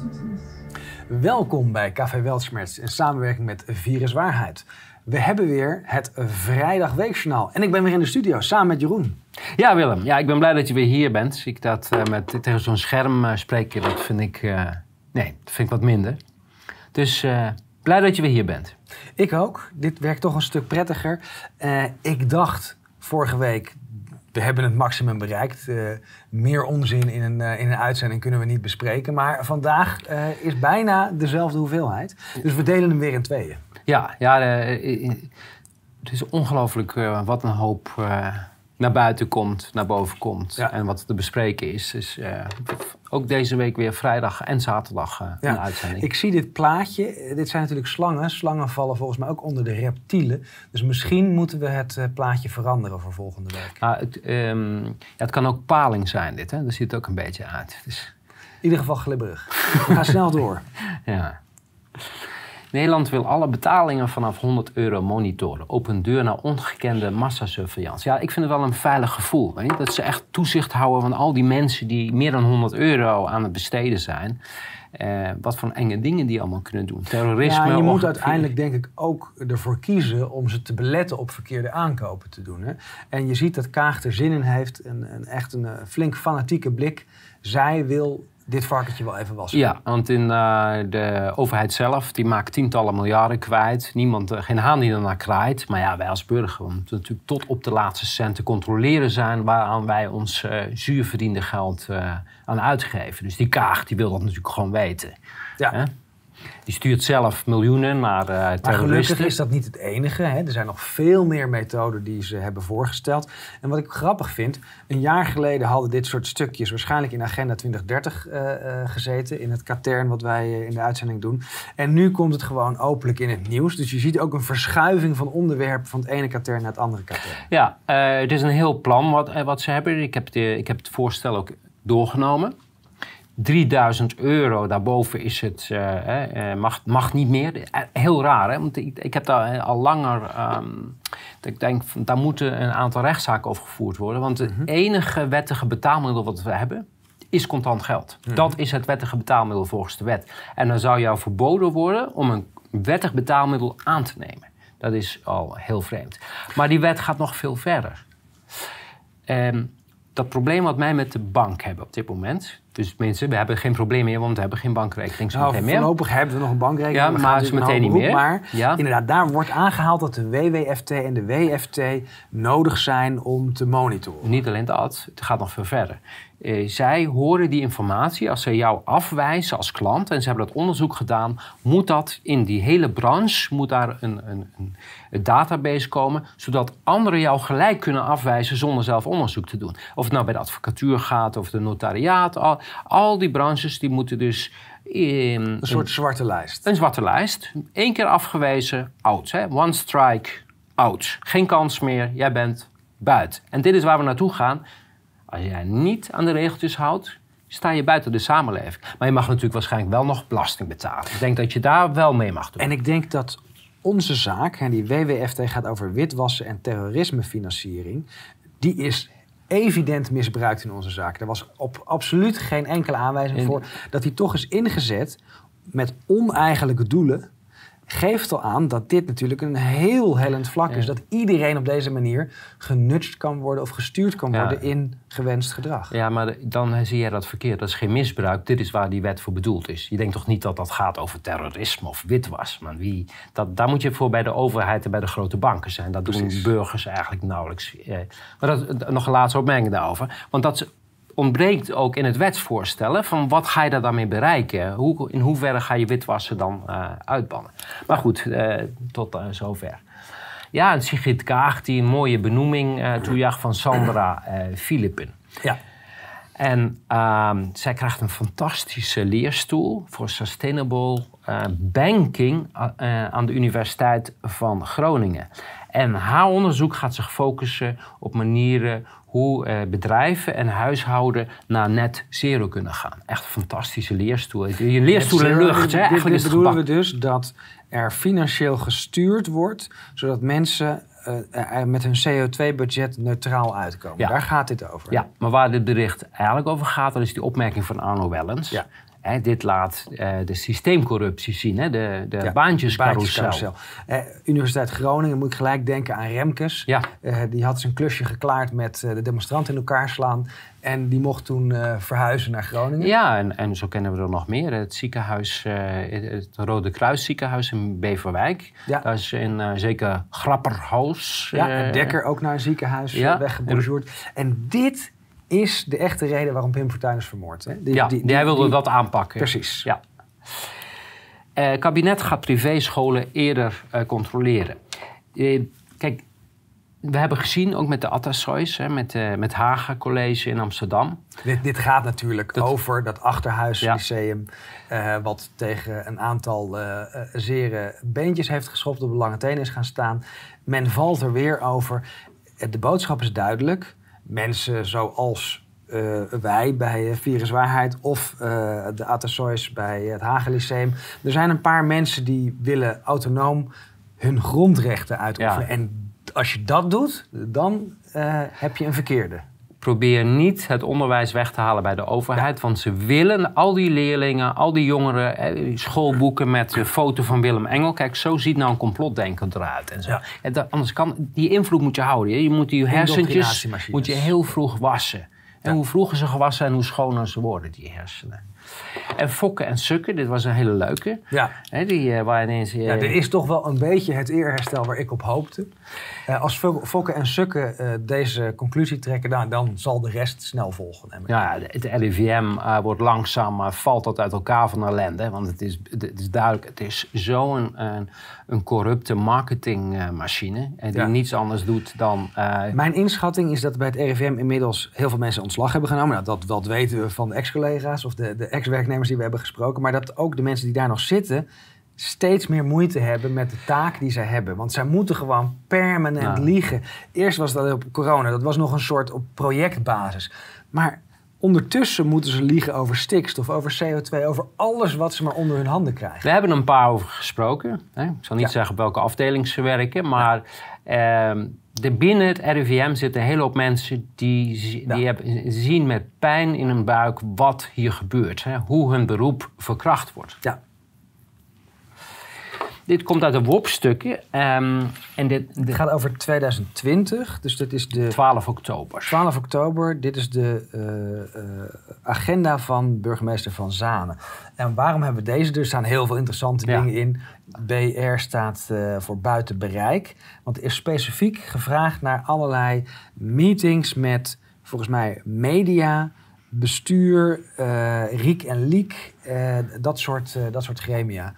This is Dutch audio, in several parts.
succes. Welkom bij Café Weltschmerz in samenwerking met Virus Waarheid. We hebben weer het Vrijdag Weekjournaal. En ik ben weer in de studio samen met Jeroen. Ja, Willem. Ja, ik ben blij dat je weer hier bent. Ik dat eh, met tegen zo'n scherm eh, spreken, dat vind ik, eh, nee, dat vind ik wat minder. Dus blij dat je weer hier bent. Ik ook. Dit werkt toch een stuk prettiger. Ik dacht vorige week, we hebben het maximum bereikt. Eh, meer onzin in een, eh, in een uitzending kunnen we niet bespreken. Maar vandaag eh, is bijna dezelfde hoeveelheid. Dus we delen hem weer in tweeën. Ja, ja het is ongelooflijk wat een hoop naar buiten komt, naar boven komt. Ja. En wat te bespreken is. Dus eh, ook deze week weer vrijdag en zaterdag Ja, een uitzending. Ik zie dit plaatje. Eh, Dit zijn natuurlijk slangen. Slangen vallen volgens mij ook onder de reptielen. Dus misschien moeten we het plaatje veranderen voor volgende week. Ah, het, ehm, ja, het kan ook paling zijn, dit. Hè? Daar ziet het ook een beetje uit. Dus, In ieder geval glibberig. Gaan snel door. Ja. Nederland wil alle betalingen vanaf 100 euro monitoren. Open deur naar ongekende massasurveillance. Ja, ik vind het wel een veilig gevoel. Je? Dat ze echt toezicht houden van al die mensen die meer dan 100 euro aan het besteden zijn. Eh, wat voor enge dingen die allemaal kunnen doen. Terrorisme. Ja, en je moet uiteindelijk denk ik ook ervoor kiezen om ze te beletten op verkeerde aankopen te doen. Hè? En je ziet dat Kaag er zin in heeft. Een, een echt een eh, flink fanatieke blik. Zij wil dit varkentje wel even wassen. Ja, want in eh, de overheid zelf, die maakt tientallen miljarden kwijt. Niemand, eh, geen haan die ernaar kraait. Maar ja, wij als burger moeten natuurlijk tot op de laatste cent te controleren zijn... waaraan wij ons eh zuur verdiende geld aan uitgeven. Dus die Kaag, die wil dat natuurlijk gewoon weten. Ja. Die stuurt zelf miljoenen naar Maar terroristen. gelukkig is dat niet het enige. Hè. Er zijn nog veel meer methoden die ze hebben voorgesteld. En wat ik grappig vind, een jaar geleden hadden dit soort stukjes waarschijnlijk in Agenda 2030 eh, eh, gezeten. In het katern wat wij in de uitzending doen. En nu komt het gewoon openlijk in het nieuws. Dus je ziet ook een verschuiving van onderwerpen van het ene katern naar het andere katern. Ja, het is een heel plan wat, wat ze hebben. Ik heb, de, ik heb het voorstel ook doorgenomen. 3000 euro, daarboven is het, eh, eh, mag, mag niet meer. Eh, Heel raar, hè? want ik, ik heb daar al langer... dat ik denk, daar moeten een aantal rechtszaken over gevoerd worden. Want het enige wettige betaalmiddel wat we hebben, is contant geld. Dat is het wettige betaalmiddel volgens de wet. En dan zou jou verboden worden om een wettig betaalmiddel aan te nemen. Dat is al heel vreemd. Maar die wet gaat nog veel verder. Ehm, dat probleem wat wij met de bank hebben op dit moment. Dus mensen, we hebben geen probleem meer, want we hebben geen bankrekening Nou, meteen meer. voorlopig hebben we nog een bankrekening. Ja, maar natuurlijk is meteen een niet beroep, meer. Maar Ja. inderdaad, daar wordt aangehaald dat de WWFT en de WFT nodig zijn om te monitoren. Niet alleen dat, het gaat nog veel verder. Eh, zij horen die informatie als ze jou afwijzen als klant, en ze hebben dat onderzoek gedaan, moet dat in die hele branche, moet daar een, een, een, database komen, zodat anderen jou gelijk kunnen afwijzen zonder zelf onderzoek te doen. Of het nou bij de advocatuur gaat of de notariaat, al, al die branches die moeten dus in, Een soort zwarte lijst. een zwarte lijst. Eén keer afgewezen, out. Hè? One strike, out. Geen kans meer, jij bent buiten. En dit is waar we naartoe gaan. Als jij niet aan de regeltjes houdt, sta je buiten de samenleving. Maar je mag natuurlijk waarschijnlijk wel nog belasting betalen. Ik denk dat je daar wel mee mag doen. En ik denk dat onze zaak, die WWFT gaat over witwassen en terrorismefinanciering, die is evident misbruikt in onze zaak. Er was op absoluut geen enkele aanwijzing In- voor dat die toch is ingezet met oneigenlijke doelen. Geeft al aan dat dit natuurlijk een heel hellend vlak is. Dat iedereen op deze manier genudged kan worden of gestuurd kan Ja. worden in gewenst gedrag. Ja, maar dan zie jij dat verkeerd. Dat is geen misbruik. Dit is waar die wet voor bedoeld is. Je denkt toch niet dat dat gaat over terrorisme of witwas. Maar wie, dat, daar moet je voor bij de overheid en bij de grote banken zijn. Dat Precies. doen burgers eigenlijk nauwelijks. Eh, maar dat, nog een laatste opmerking daarover. Want dat ontbreekt ook in het wetsvoorstellen van wat ga je daar dan mee bereiken? Hoe, in hoeverre ga je witwassen dan eh, uitbannen? Maar goed, eh, tot eh, zover. Ja, en Sigrid Kaag die een mooie benoeming toejacht van Sandra Philippen. Ja. En ehm, zij krijgt een fantastische leerstoel voor sustainable banking aan de Universiteit van Groningen. En haar onderzoek gaat zich focussen op manieren hoe eh, bedrijven en huishouden naar net zero kunnen gaan. Echt een fantastische leerstoel. Je leerstoel in lucht, hè? Dit- Eigenlijk dit is het bedoelen we dus dat er financieel gestuurd wordt, zodat mensen eh, er met hun CO2-budget neutraal uitkomen. Ja. Daar gaat dit over. Ja, maar waar dit bericht eigenlijk over gaat, dat is die opmerking van Arno Wellens. Ja. Hè, dit laat eh, de systeemcorruptie zien, hè, de, de Ja, baantjescarousel. baantjescarousel. Eh, Universiteit Groningen moet ik gelijk denken aan Remkes. Ja, Eh, die had zijn klusje geklaard met de demonstranten in elkaar slaan. En die mocht toen verhuizen naar Groningen. ja en, en zo kennen we er nog meer. Het ziekenhuis, het Rode Kruis ziekenhuis in Beverwijk. Ja. Dat is in zeker Grapperhaus. Ja, Dekker ook naar een ziekenhuis ja. En dit is de echte reden waarom Pim Fortuyn is vermoord. Hè? Die, ja, die- die, hij wilde dat aanpakken. Precies. Ja. Het kabinet gaat privéscholen eerder eh, controleren. Eh, kijk, we hebben gezien, ook met de Atassois, hè, met, met Haga College in Amsterdam. Dit, dit gaat natuurlijk Dat- over dat. Achterhuislyceum... wat tegen een aantal zere beentjes heeft geschopt... op de lange tenen is gaan staan. Men valt er weer over. De boodschap is duidelijk. Mensen zoals eh, wij bij eh, Virus Waarheid... of eh, de Atassois bij het Hagen Lyceum... er zijn een paar mensen die willen autonoom hun grondrechten uitoefenen. Ja. En als je dat doet, dan heb je een verkeerde. Probeer niet het onderwijs weg te halen bij de overheid. Want ze willen al die leerlingen, al die jongeren, eh, schoolboeken met een foto van Willem Engel. Kijk, zo ziet nou een complotdenker eruit. En zo. Ja. En dat- anders kan, die invloed moet je houden. Je moet die hersentjes moet je heel vroeg wassen. En hoe vroeger ze gewassen en hoe schoner ze worden, die hersenen. En Fokken en Sukken, dit was een hele leuke. Ja. Hè, die eh, waar ineens... eh, Ja, dit is toch wel een beetje het eerherstel waar ik op hoopte. Eh, als Fok- Fokke en Sukke eh, deze conclusie trekken, dan, dan zal de rest snel volgen. Ja, het RIVM eh, wordt langzaam, maar valt dat uit elkaar van ellende. Want het is, het is duidelijk, het is zo'n een, corrupte marketingmachine. en die Ja. niets anders doet dan... eh, Mijn inschatting is dat bij het RIVM inmiddels heel veel mensen ontslag hebben genomen. Nou, dat, dat weten we van de ex-collega's of de, de ex-werknemers die we hebben gesproken. Maar dat ook de mensen die daar nog zitten steeds meer moeite hebben met de taak die zij hebben. Want zij moeten gewoon permanent Ja. liegen. Eerst was dat op corona, dat was nog een soort op projectbasis. Maar ondertussen moeten ze liegen over stikstof, over CO2, over alles wat ze maar onder hun handen krijgen. We hebben een paar over gesproken. Hè? Ik zal niet Ja. zeggen op welke afdeling ze werken, maar ehm, de, binnen het RIVM zitten een hele hoop mensen die, Ja. die hebben, zien met pijn in hun buik wat hier gebeurt. Hè? Hoe hun beroep verkracht wordt. Ja, Dit komt uit een WOP-stukje ehm, en dit, het gaat over 2020, dus dit is de 12 oktober. 12 oktober. Dit is de eh, eh, agenda van burgemeester Van Zanen. En waarom hebben we deze? Er staan heel veel interessante Ja. dingen in. BR staat eh, voor buiten bereik. Want er is specifiek gevraagd naar allerlei meetings met, volgens mij, media, bestuur, Riek en Liek, eh, dat, soort, dat soort gremia.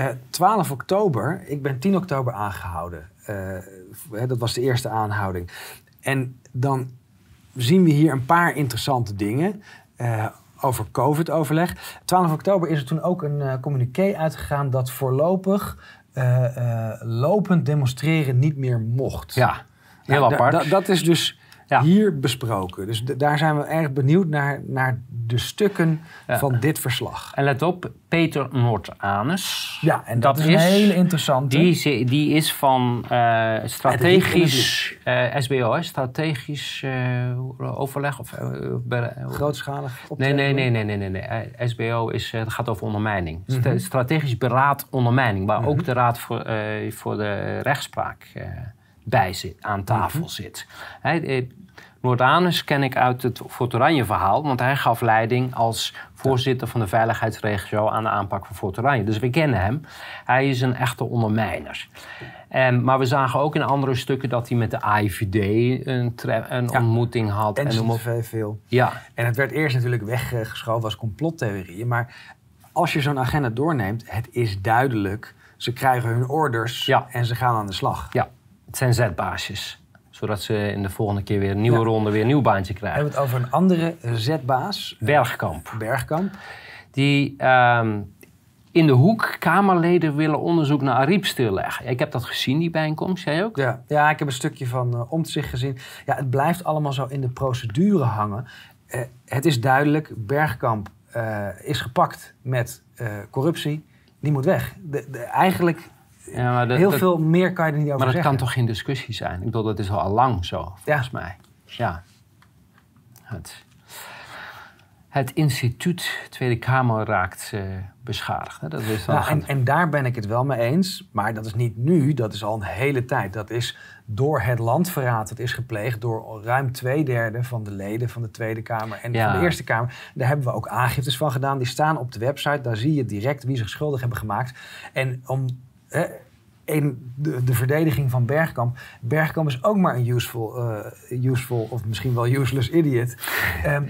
Eh, 12 oktober, ik ben 10 oktober aangehouden. Eh, dat was de eerste aanhouding. En dan zien we hier een paar interessante dingen eh, over COVID-overleg. 12 oktober is er toen ook een eh communiqué uitgegaan dat voorlopig eh, eh, lopend demonstreren niet meer mocht. Ja, heel Nou, apart. da- dat is dus Ja. hier besproken. Dus daar zijn we erg benieuwd naar, naar de stukken Ja. van dit verslag. En let op, Peter Noordanus. Ja, en dat, Dat is een hele interessante. Die, die is van eh, strategisch eh, SBO, hè? strategisch eh, overleg. Of, eh, grootschalig nee, nee, nee, nee, nee, nee, nee. Eh, SBO is, eh, het gaat over ondermijning. Mhm. Strategisch beraad ondermijning, waar Mhm. ook de Raad voor, eh, voor de Rechtspraak eh, bij zit, aan tafel Mhm. zit. Eh, Noordanus ken ik uit het Fort Oranje verhaal, want hij gaf leiding als voorzitter van de veiligheidsregio aan de aanpak van Fort Oranje. Dus we kennen hem. Hij is een echte ondermijner. En, maar we zagen ook in andere stukken dat hij met de AIVD een, een Ja. ontmoeting had. En noem op- veel. Ja, En het werd eerst natuurlijk weggeschoven als complottheorieën. Maar als je zo'n agenda doorneemt, het is duidelijk. Ze krijgen hun orders Ja. en ze gaan aan de slag. ja, het zijn zetbaasjes. Zodat ze in de volgende keer weer een nieuwe Ja. ronde weer een nieuw baantje We krijgen. hebben het over een andere zetbaas, Bergkamp. Bergkamp. Die ehm, in de hoek Kamerleden willen onderzoek naar Ariep stilleggen. Ik heb dat gezien, die bijeenkomst. Jij ook? Ja, ja ik heb een stukje van uh, Omtzigt gezien. Ja, het blijft allemaal zo in de procedure hangen. Eh, het is duidelijk, Bergkamp eh, is gepakt met eh, corruptie. Die moet weg. De, de- eigenlijk, Ja, maar dat- heel dat- veel meer kan je er niet over Maar dat zeggen. kan toch geen discussie zijn? Ik bedoel, dat is al lang zo, volgens mij. Ja. Het. Het instituut Tweede Kamer raakt uh, beschadigd. Hè? Dat is ja, en, en, daar ben ik het wel mee eens. Maar dat is niet nu, dat is al een hele tijd. Dat is door het landverraad dat is gepleegd door ruim twee derde van de leden van de Tweede Kamer en van de Eerste Kamer. Daar hebben we ook aangiftes van gedaan. Die staan op de website. Daar zie je direct wie zich schuldig hebben gemaakt. En om. In de, de, verdediging van Bergkamp. Bergkamp is ook maar een useful, uh, useful of misschien wel useless idiot. Um,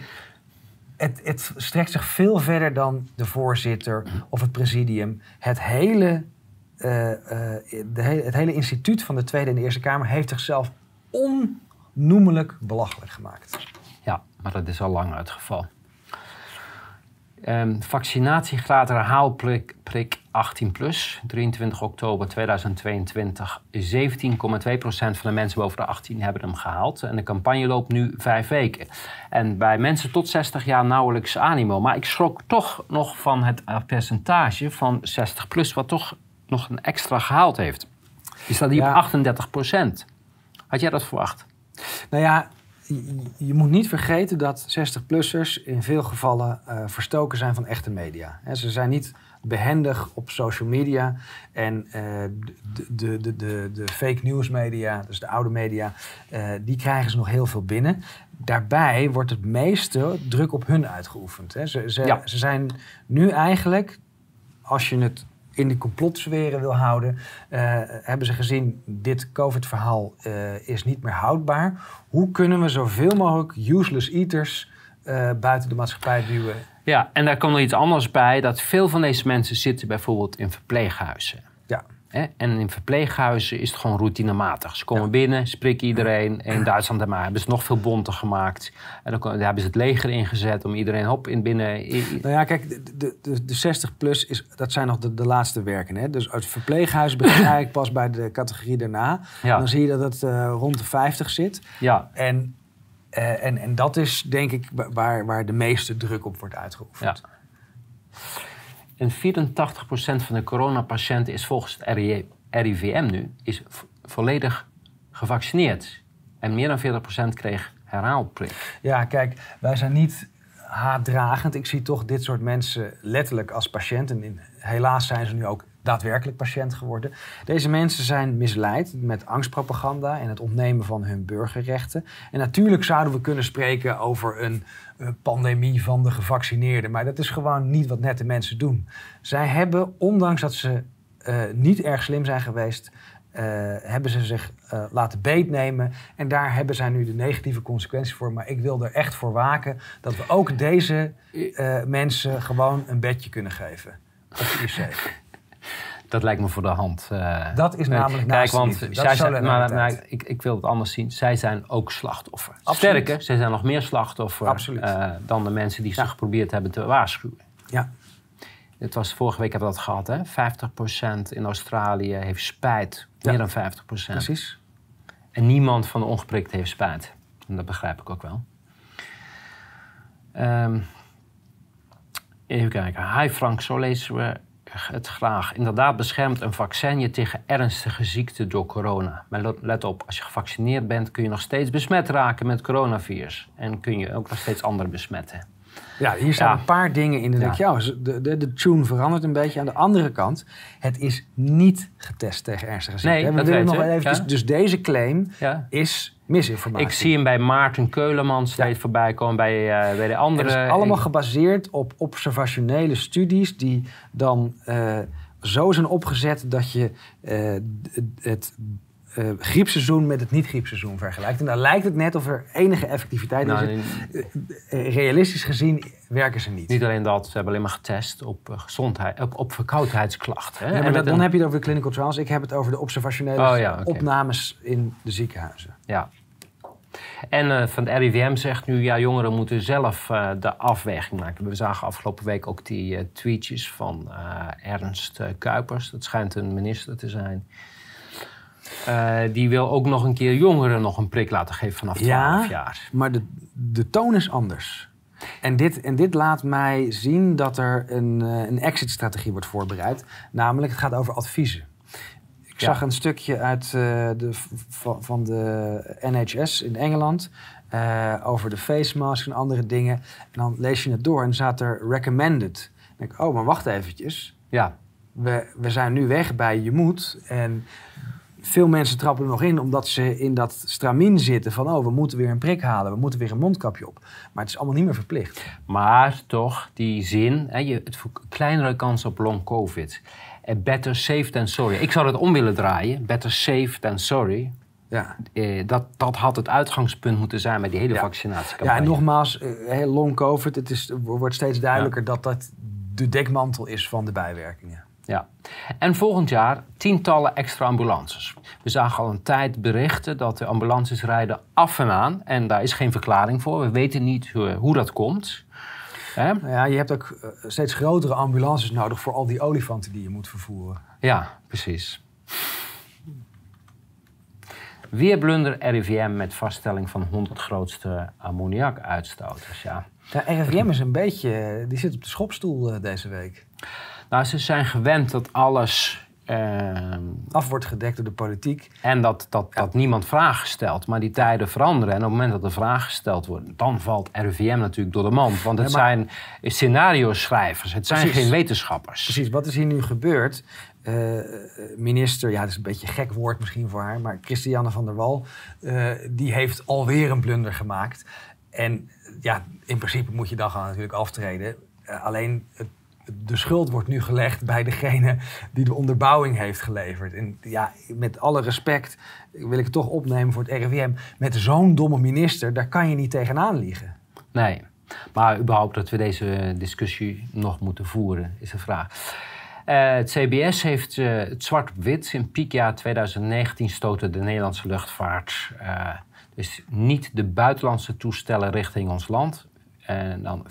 het, het, strekt zich veel verder dan de voorzitter of het presidium. Het hele, uh, de het hele instituut van de Tweede en de Eerste Kamer heeft zichzelf onnoemelijk belachelijk gemaakt. Ja, maar dat is al lang het geval. Um, vaccinatiegraad herhaalprik prik 18 plus, 23 oktober 2022. 17,2% van de mensen boven de 18 hebben hem gehaald. En de campagne loopt nu vijf weken. En bij mensen tot 60 jaar nauwelijks animo. Maar ik schrok toch nog van het percentage van 60 plus, wat toch nog een extra gehaald heeft. Die staat hier op 38% Had jij dat verwacht? Nou ja, je moet niet vergeten dat 60-plussers in veel gevallen uh, verstoken zijn van echte media. ze zijn niet behendig op social media en uh, de, de, de, de, de fake news media, dus de oude media, uh, die krijgen ze nog heel veel binnen. Daarbij wordt het meeste druk op hun uitgeoefend. Hè. Ze, ze, ja. ze zijn nu eigenlijk, als je het in de complotsferen wil houden, uh, hebben ze gezien, dit COVID-verhaal uh, is niet meer houdbaar. Hoe kunnen we zoveel mogelijk useless eaters uh, buiten de maatschappij duwen? Ja, en daar komt nog iets anders bij, dat veel van deze mensen zitten bijvoorbeeld in verpleeghuizen. En in verpleeghuizen is het gewoon routinematig. Ze komen binnen, spreken iedereen. In Duitsland hebben ze nog veel bonter gemaakt. En dan hebben ze het leger ingezet om iedereen hop in binnen... Nou ja, kijk, de, de, de 60 plus, is, dat zijn nog de, de laatste werken. Hè? Dus uit het verpleeghuis begint eigenlijk pas bij de categorie daarna. Dan zie je dat het uh, rond de 50 zit. Ja. En, uh, en, en dat is denk ik waar, waar de meeste druk op wordt uitgeoefend. Ja. En 84% van de coronapatiënten is volgens het RIVM nu is volledig gevaccineerd. En meer dan 40% kreeg herhaalprik. Ja, kijk, wij zijn niet haatdragend. Ik zie toch dit soort mensen letterlijk als patiënten. En helaas zijn ze nu ook daadwerkelijk patiënt geworden. Deze mensen zijn misleid met angstpropaganda en het ontnemen van hun burgerrechten. En natuurlijk zouden we kunnen spreken over een pandemie van de gevaccineerden, maar dat is gewoon niet wat nette mensen doen. Zij hebben, ondanks dat ze uh, niet erg slim zijn geweest, uh, hebben ze zich uh, laten beetnemen. En daar hebben zij nu de negatieve consequenties voor. Maar ik wil er echt voor waken dat we ook deze mensen gewoon een bedje kunnen geven op de IC. Dat lijkt me voor de hand. Uh, dat is namelijk Kijk, want zij zijn, maar, maar ik, ik, wil het anders zien. Zij zijn ook slachtoffer. Absoluut. Sterker, zij zijn nog meer slachtoffer uh, dan de mensen die ja. ze geprobeerd hebben te waarschuwen. Ja. Het was, vorige week hebben we dat gehad, hè? 50% in Australië heeft spijt. Meer dan 50%. Precies. En niemand van de ongeprikt heeft spijt. En dat begrijp ik ook wel. Um, even kijken. Hi Frank, zo lezen we het graag. Inderdaad beschermt een vaccin je tegen ernstige ziekten door corona. Maar let op, als je gevaccineerd bent kun je nog steeds besmet raken met coronavirus. En kun je ook nog steeds anderen besmetten. Ja, hier staan een paar dingen in. De, ja. de, de, de tune verandert een beetje. Aan de andere kant, het is niet getest tegen ernstige ziekten. Nee, we dat willen nog. Dus deze claim is misinformatie. Ik zie hem bij Maarten Keuleman steeds voorbij komen, bij, uh, bij de andere. Het is allemaal gebaseerd op observationele studies die dan uh, zo zijn opgezet dat je uh, het uh, griepseizoen met het niet-griepseizoen vergelijkt. En dan lijkt het net of er enige effectiviteit nou, is. Uh, realistisch gezien werken ze niet. Niet alleen dat, ze hebben alleen maar getest op, gezondheid, op, op verkoudheidsklachten. Hè? Ja, maar dan heb je het over de clinical trials. Ik heb het over de observationele oh, opnames in de ziekenhuizen. Ja. En van het RIVM zegt nu, ja, jongeren moeten zelf de afweging maken. We zagen afgelopen week ook die tweetjes van Ernst Kuipers. Dat schijnt een minister te zijn uh, die wil ook nog een keer jongeren nog een prik laten geven vanaf 12 ja, jaar. Maar de, de toon is anders. En dit, en dit laat mij zien dat er een, uh, een exit-strategie wordt voorbereid. Namelijk, het gaat over adviezen. Ik zag een stukje uit, uh, de, van, van de NHS in Engeland. eh, over de face mask en andere dingen. En dan lees je het door en staat er recommended. Dan denk ik, oh, maar wacht eventjes. Ja, We, we zijn nu weg bij je moet. En veel mensen trappen er nog in omdat ze in dat stramien zitten van... oh, we moeten weer een prik halen, we moeten weer een mondkapje op. Maar het is allemaal niet meer verplicht. maar toch die zin, hè, je, het kleinere kans op long covid. Eh, better safe than sorry. Ik zou het om willen draaien. Better safe than sorry. Ja, Eh, dat, dat had het uitgangspunt moeten zijn bij die hele Ja. vaccinatiecampagne. ja en nogmaals, eh, long covid. Het is, wordt steeds duidelijker dat dat de dekmantel is van de bijwerkingen. Ja. En volgend jaar tientallen extra ambulances. We zagen al een tijd berichten dat de ambulances rijden af en aan. En daar is geen verklaring voor. We weten niet hoe, hoe dat komt. Ja, je hebt ook eh, steeds grotere ambulances nodig voor al die olifanten die je moet vervoeren. Ja, precies. Weer blunder RIVM met vaststelling van 100 grootste ammoniakuitstoters. Ja. Ja, RIVM is een beetje, die zit op de schopstoel eh, deze week. Nou, ze zijn gewend dat alles. ehm, Af wordt gedekt door de politiek. en dat, dat, dat niemand vragen stelt. Maar die tijden veranderen. En op het moment dat er vragen gesteld worden, dan valt RIVM natuurlijk door de mand. Want het Ja, maar- zijn scenario-schrijvers, het zijn geen wetenschappers. Precies, wat is hier nu gebeurd? Eh, minister, ja, dat is een beetje een gek woord misschien voor haar, maar Christiane van der Wal, eh, die heeft alweer een blunder gemaakt. En ja, in principe moet je dan gewoon natuurlijk aftreden. Eh, alleen het, de schuld wordt nu gelegd bij degene die de onderbouwing heeft geleverd. En ja, met alle respect wil ik het toch opnemen voor het RIVM. Met zo'n domme minister, daar kan je niet tegenaan liegen. Nee. Maar überhaupt dat we deze discussie nog moeten voeren, is de vraag. Eh, het CBS heeft eh, het zwart op wit. In piekjaar 2019 stoten de Nederlandse luchtvaart eh, dus niet de buitenlandse toestellen richting ons land. En dan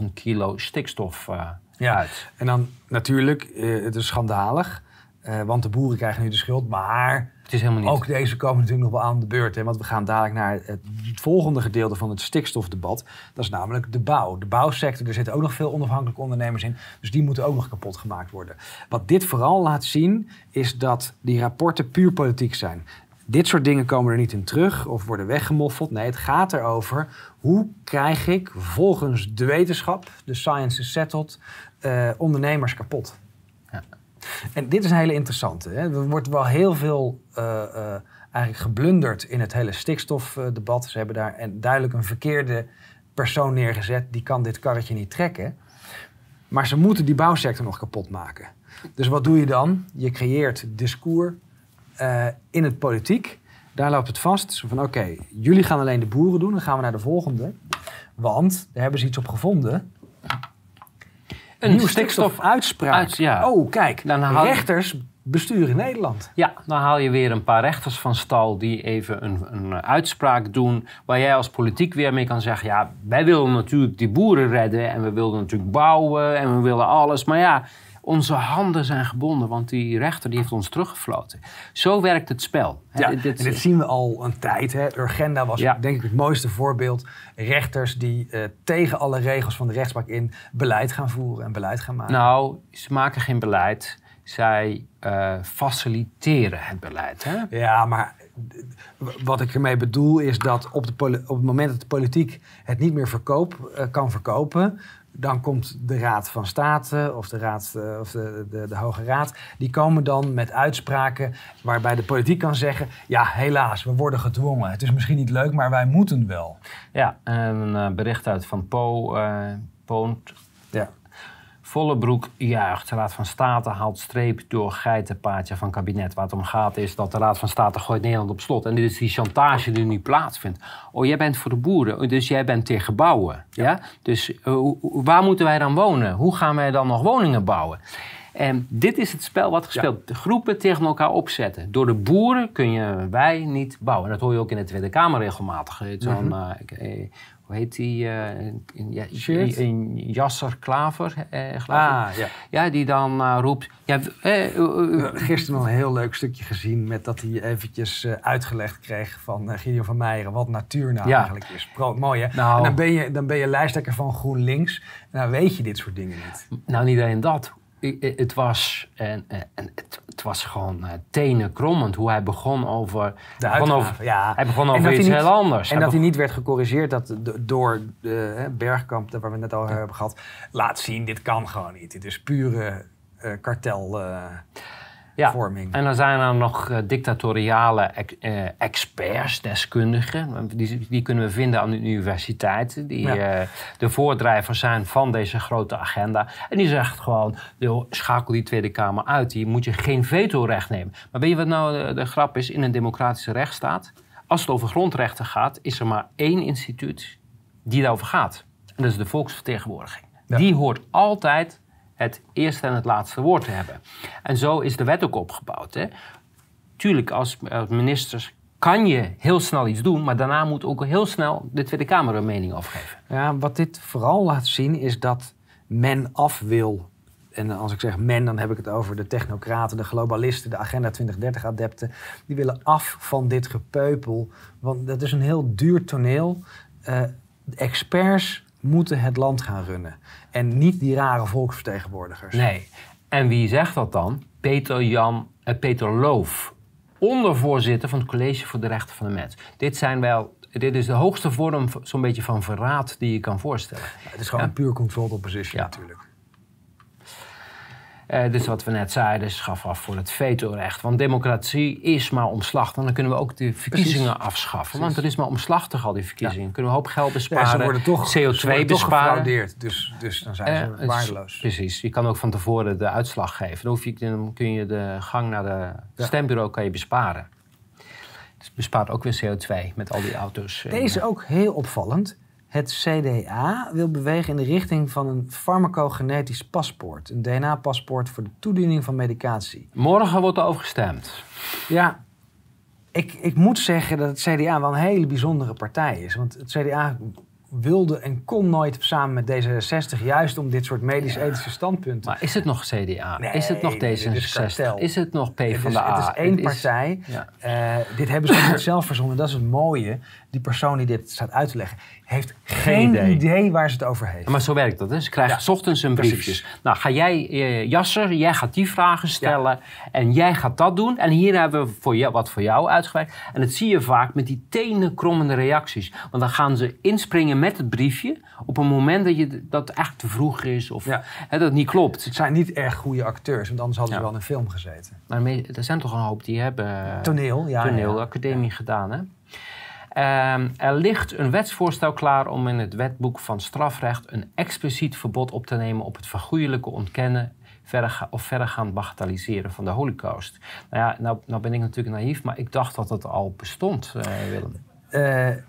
54.200.000 kilo stikstof eh, Ja. uit. En dan natuurlijk, eh, het is schandalig, eh, want de boeren krijgen nu de schuld. Maar Het is helemaal niet. ook deze komen natuurlijk nog wel aan de beurt. Hè, want we gaan dadelijk naar het volgende gedeelte van het stikstofdebat. Dat is namelijk de bouw. De bouwsector, er zitten ook nog veel onafhankelijke ondernemers in. Dus die moeten ook nog kapot gemaakt worden. Wat dit vooral laat zien, is dat die rapporten puur politiek zijn. Dit soort dingen komen er niet in terug of worden weggemoffeld. Nee, het gaat erover hoe krijg ik volgens de wetenschap, de science is settled, eh, ondernemers kapot. Ja. En dit is een hele interessante. Hè. Er wordt wel heel veel eh, eh, eigenlijk geblunderd in het hele stikstofdebat. Ze hebben daar een, duidelijk een verkeerde persoon neergezet. Die kan dit karretje niet trekken. Maar ze moeten die bouwsector nog kapot maken. Dus wat doe je dan? Je creëert discours eh, in het politiek. Daar loopt het vast. Zo van oké, jullie gaan alleen de boeren doen. Dan gaan we naar de volgende. Want daar hebben ze iets op gevonden. Een Nieuwe stikstof. stikstofuitspraak. Uit- ja. Oh, kijk. Dan haal- rechters besturen Nederland. Ja, dan haal je weer een paar rechters van stal die even een, een uitspraak doen. Waar jij als politiek weer mee kan zeggen: ja, wij willen natuurlijk die boeren redden. En we willen natuurlijk bouwen en we willen alles. Maar ja, onze handen zijn gebonden, want die rechter die heeft ons teruggefloten. Zo werkt het spel. Ja, dit- dit- en dit zien we al een tijd. Hè. Urgenda was Ja. denk ik het mooiste voorbeeld. Rechters die eh, tegen alle regels van de rechtspraak in beleid gaan voeren en beleid gaan maken. nou, ze maken geen beleid. Zij eh, faciliteren het beleid. Hè? Ja, maar wat ik ermee bedoel is dat op, de op het moment dat de politiek het niet meer verkoop, eh, kan verkopen, dan komt de Raad van State of de, raad, eh, of de, de, de Hoge Raad, die komen dan met uitspraken waarbij de politiek kan zeggen, ja helaas, we worden gedwongen. Het is misschien niet leuk, maar wij moeten wel. Ja, een eh, bericht uit van Po. Poont. Vollebroek juicht. De Raad van State haalt streep door geitenpaadje van kabinet. Waar het om gaat is dat de Raad van State gooit Nederland op slot. En dit is die chantage die nu plaatsvindt. Oh, jij bent voor de boeren, dus jij bent tegen bouwen. Ja? Dus eh, waar moeten wij dan wonen? Hoe gaan wij dan nog woningen bouwen? En dit is het spel wat gespeeld. De groepen tegen elkaar opzetten. Door de boeren kun je wij niet bouwen. En dat hoor je ook in de Tweede Kamer regelmatig. Eh, Zo'n, ik- eh, hoe heet die? in- ja, in Jasser Klaver, eh, geloof ik. Ah, ja. Ja, die dan eh, roept... Ja, eh, eh, Gisteren nog een heel leuk stukje gezien met dat hij eventjes uitgelegd kreeg van uh, Gideon van Meijeren wat natuur nou Ja. eigenlijk is. Pro, mooi hè? Nou. En dan ben, je, dan ben je lijsttrekker van GroenLinks en dan weet je dit soort dingen niet. nou, niet alleen dat. Het was, en, en het, het, was gewoon uh, tenen krommend hoe hij begon over. De begon over, ja. Hij begon over iets heel anders. En dat hij niet werd gecorrigeerd dat door de Bergkamp, waar we het net al hebben gehad, laat zien: dit kan gewoon niet. Dit is pure uh, kartel. Uh, ja. Vorming. En dan zijn er nog uh, dictatoriale uh, experts, deskundigen. Die, die, kunnen we vinden aan de universiteiten. Die ja. uh, de voordrijvers zijn van deze grote agenda. En die zegt gewoon, schakel die Tweede Kamer uit. Die moet je geen vetorecht nemen. Maar weet je wat nou de, de grap is in een democratische rechtsstaat? Als het over grondrechten gaat, is er maar één instituut die daarover gaat. En dat is de volksvertegenwoordiging. Ja. Die hoort altijd het eerste en het laatste woord te hebben. En zo is de wet ook opgebouwd. Hè. Tuurlijk, als, ministers kan je heel snel iets doen, maar daarna moet ook heel snel de Tweede Kamer een mening afgeven. Ja, wat dit vooral laat zien is dat men af wil. En als ik zeg men, dan heb ik het over de technocraten, de globalisten, de Agenda 2030-adepten. Die willen af van dit gepeupel, want dat is een heel duur toneel. Uh, experts moeten het land gaan runnen. En niet die rare volksvertegenwoordigers. Nee. En wie zegt dat dan? Peter Jan uh, Peter Loof, ondervoorzitter van het College voor de Rechten van de Mens. Dit zijn wel dit is de hoogste vorm zo'n beetje van verraad die je kan voorstellen. Ja, het is gewoon een puur controlled opposition ja. natuurlijk. Uh, dus wat we net zeiden, schaf af voor het vetorecht. Want democratie is maar omslachtig. Dan kunnen we ook de verkiezingen afschaffen. Want het is maar omslachtig, al die verkiezingen. Ja. Kunnen we een hoop geld besparen. Ja, ze worden toch, CO2 ze worden besparen. dus, dus dan zijn ze uh, waardeloos. Precies. Je kan ook van tevoren de uitslag geven. Dan, hoef je, dan kun je de gang naar de stembureau kan je besparen. Het bespaart ook weer CO2 met al die auto's. Deze ook heel opvallend. Het CDA wil bewegen in de richting van een farmacogenetisch paspoort. Een DNA-paspoort voor de toediening van medicatie. Morgen wordt er over gestemd. Ja, ik, ik moet zeggen dat het CDA wel een hele bijzondere partij is. Want het CDA wilde en kon nooit samen met D66, juist om dit soort medisch-ethische standpunten. Maar is het nog CDA? is het nog D66? Is, het nog P van de A? Het is één partij. Uh, dit hebben ze niet zelf verzonnen. Dat is het mooie. Die persoon die dit staat uit te leggen, heeft geen, idee. waar ze het over heeft. Maar zo werkt dat. Hè? Ze krijgen ja, ochtends een briefje. Nou, ga jij, uh, Jasser, jij gaat die vragen stellen en jij gaat dat doen. En hier hebben we voor jou, wat voor jou uitgewerkt. En dat zie je vaak met die tenenkrommende reacties. Want dan gaan ze inspringen met het briefje op een moment dat, je, dat echt te vroeg is of hè, dat het niet klopt. Het zijn niet erg goede acteurs, want anders hadden ze wel in een film gezeten. Maar er zijn toch een hoop die hebben toneel, ja, toneelacademie gedaan, hè? Um, er ligt een wetsvoorstel klaar om in het wetboek van strafrecht een expliciet verbod op te nemen op het vergoeilijke ontkennen verder of verdergaand bagatelliseren van de holocaust. Nou ja, nou, nou, ben ik natuurlijk naïef, maar ik dacht dat dat al bestond, uh, Willem. Uh,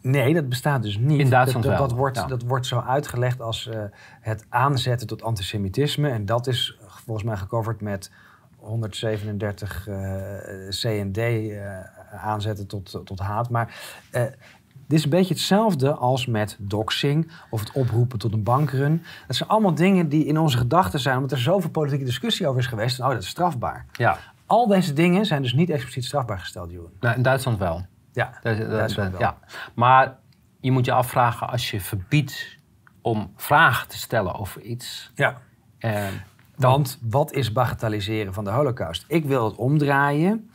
nee, dat bestaat dus niet. In Duitsland dat, wordt, dat wordt zo uitgelegd als uh, het aanzetten tot antisemitisme. En dat is volgens mij gecoverd met 137 CND aanzetten tot, tot haat. Maar uh, dit is een beetje hetzelfde als met doxing of het oproepen tot een bankrun. Dat zijn allemaal dingen die in onze gedachten zijn, omdat er zoveel politieke discussie over is geweest. oh, dat is strafbaar. Ja. Al deze dingen zijn dus niet expliciet strafbaar gesteld, Jeroen. Nou, in Duitsland wel. Ja, dat, dat, Duitsland wel. ja. Maar je moet je afvragen als je verbiedt om vragen te stellen over iets. Ja. Eh, want wat is bagatelliseren van de holocaust? Ik wil het omdraaien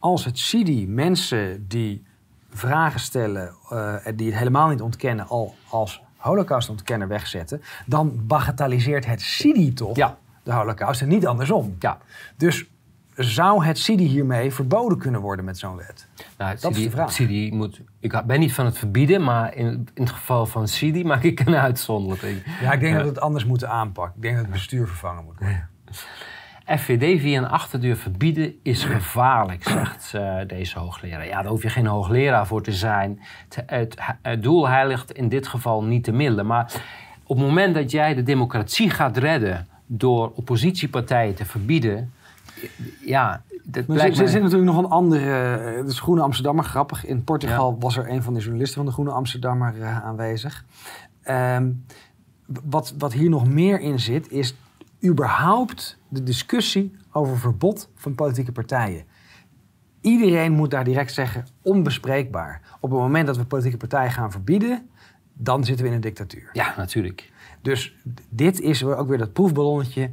als het CIDI mensen die vragen stellen, uh, die het helemaal niet ontkennen, al als holocaustontkenner wegzetten, dan bagatelliseert het CIDI toch ja. de holocaust en niet andersom. Ja. Dus zou het CIDI hiermee verboden kunnen worden met zo'n wet? Nou, dat is de vraag. Moet, ik ben niet van het verbieden, maar in, in het geval van CIDI maak ik een uitzondering. Ja, ik denk dat we het anders moeten aanpakken. Ik denk dat het bestuur vervangen moet worden. FVD via een achterdeur verbieden is gevaarlijk, zegt uh, deze hoogleraar. Ja, daar hoef je geen hoogleraar voor te zijn. Het, het, doel heiligt in dit geval niet de middelen. Maar op het moment dat jij de democratie gaat redden door oppositiepartijen te verbieden, ja, dat maar blijkt er zit natuurlijk nog een andere, eh, de Groene Amsterdammer, grappig. In Portugal was er een van de journalisten van de Groene Amsterdammer uh, aanwezig. Um, wat, wat hier nog meer in zit, is überhaupt de discussie over verbod van politieke partijen. Iedereen moet daar direct zeggen onbespreekbaar. Op het moment dat we politieke partijen gaan verbieden, dan zitten we in een dictatuur. Ja, natuurlijk. Dus dit is ook weer dat proefballonnetje.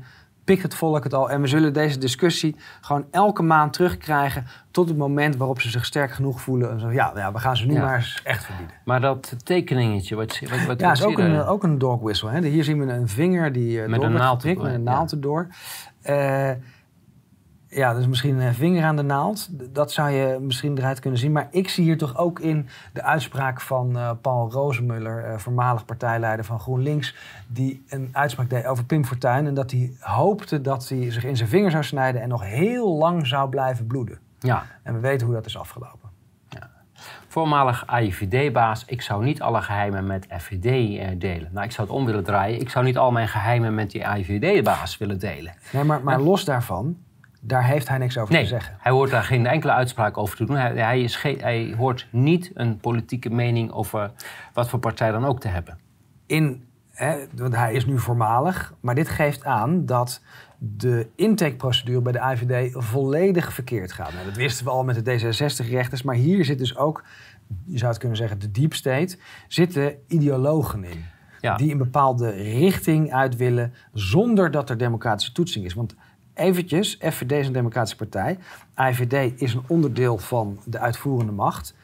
Pikt het volk het al. En we zullen deze discussie gewoon elke maand terugkrijgen tot het moment waarop ze zich sterk genoeg voelen. En zo, ja, ja, we gaan ze nu Ja. maar eens echt verbieden. Maar dat tekeningetje, wat, wat, wat Ja, is ook een, ook een dog whistle. Hè. Hier zien we een vinger die eh, Met door een naald met een naald erdoor. Eh, ja, dus misschien een vinger aan de naald. Dat zou je misschien eruit kunnen zien. Maar ik zie hier toch ook in de uitspraak van eh, Paul Rozemuller, eh, voormalig partijleider van GroenLinks, die een uitspraak deed over Pim Fortuyn. En dat hij hoopte dat hij zich in zijn vinger zou snijden en nog heel lang zou blijven bloeden. Ja, En we weten hoe dat is afgelopen. voormalig AIVD-baas. Ik zou niet alle geheimen met FVD eh, delen. Nou, ik zou het om willen draaien. Ik zou niet al mijn geheimen met die AIVD-baas willen delen. Nee, maar, maar los daarvan, daar heeft hij niks over Nee, te zeggen. hij hoort daar geen enkele uitspraak over te doen. Hij, hij, is geen, hij hoort niet een politieke mening over wat voor partij dan ook te hebben. in, hè, want hij is nu voormalig, maar dit geeft aan dat de intakeprocedure bij de IVD volledig verkeerd gaat. Nou, dat wisten we al met de D66-rechters, maar hier zit dus ook, je zou het kunnen zeggen, de deep state, zitten ideologen in. Ja. Die een bepaalde richting uit willen, zonder dat er democratische toetsing is. Want eventjes, FVD is een democratische partij. IVD is een onderdeel van de uitvoerende macht.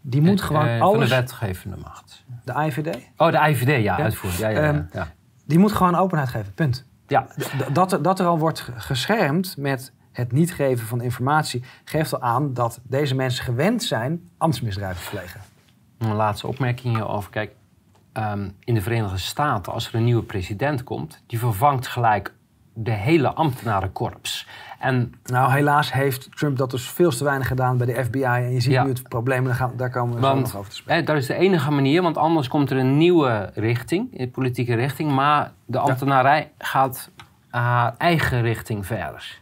Die moet gewoon Eh, alles... Van de wetgevende macht. de IVD? Oh, de IVD, ja, Ja. uitvoering. Ja, ja, ja, Ehm, ja. Die moet gewoon openheid geven, punt. ja. Dat er, dat er al wordt ge- geschermd met het niet geven van informatie, geeft al aan dat deze mensen gewend zijn ambtsmisdrijven te plegen. Een laatste opmerking hierover. Kijk, ehm, in de Verenigde Staten, als er een nieuwe president komt, die vervangt gelijk de hele ambtenarenkorps. En Nou, helaas heeft Trump dat dus veel te weinig gedaan bij de FBI. En je ziet Ja. nu het probleem, daar, gaan, daar komen we zo Want nog over te spreken. dat is de enige manier, want anders komt er een nieuwe richting, een politieke richting, maar de ambtenarij gaat haar eigen richting verder.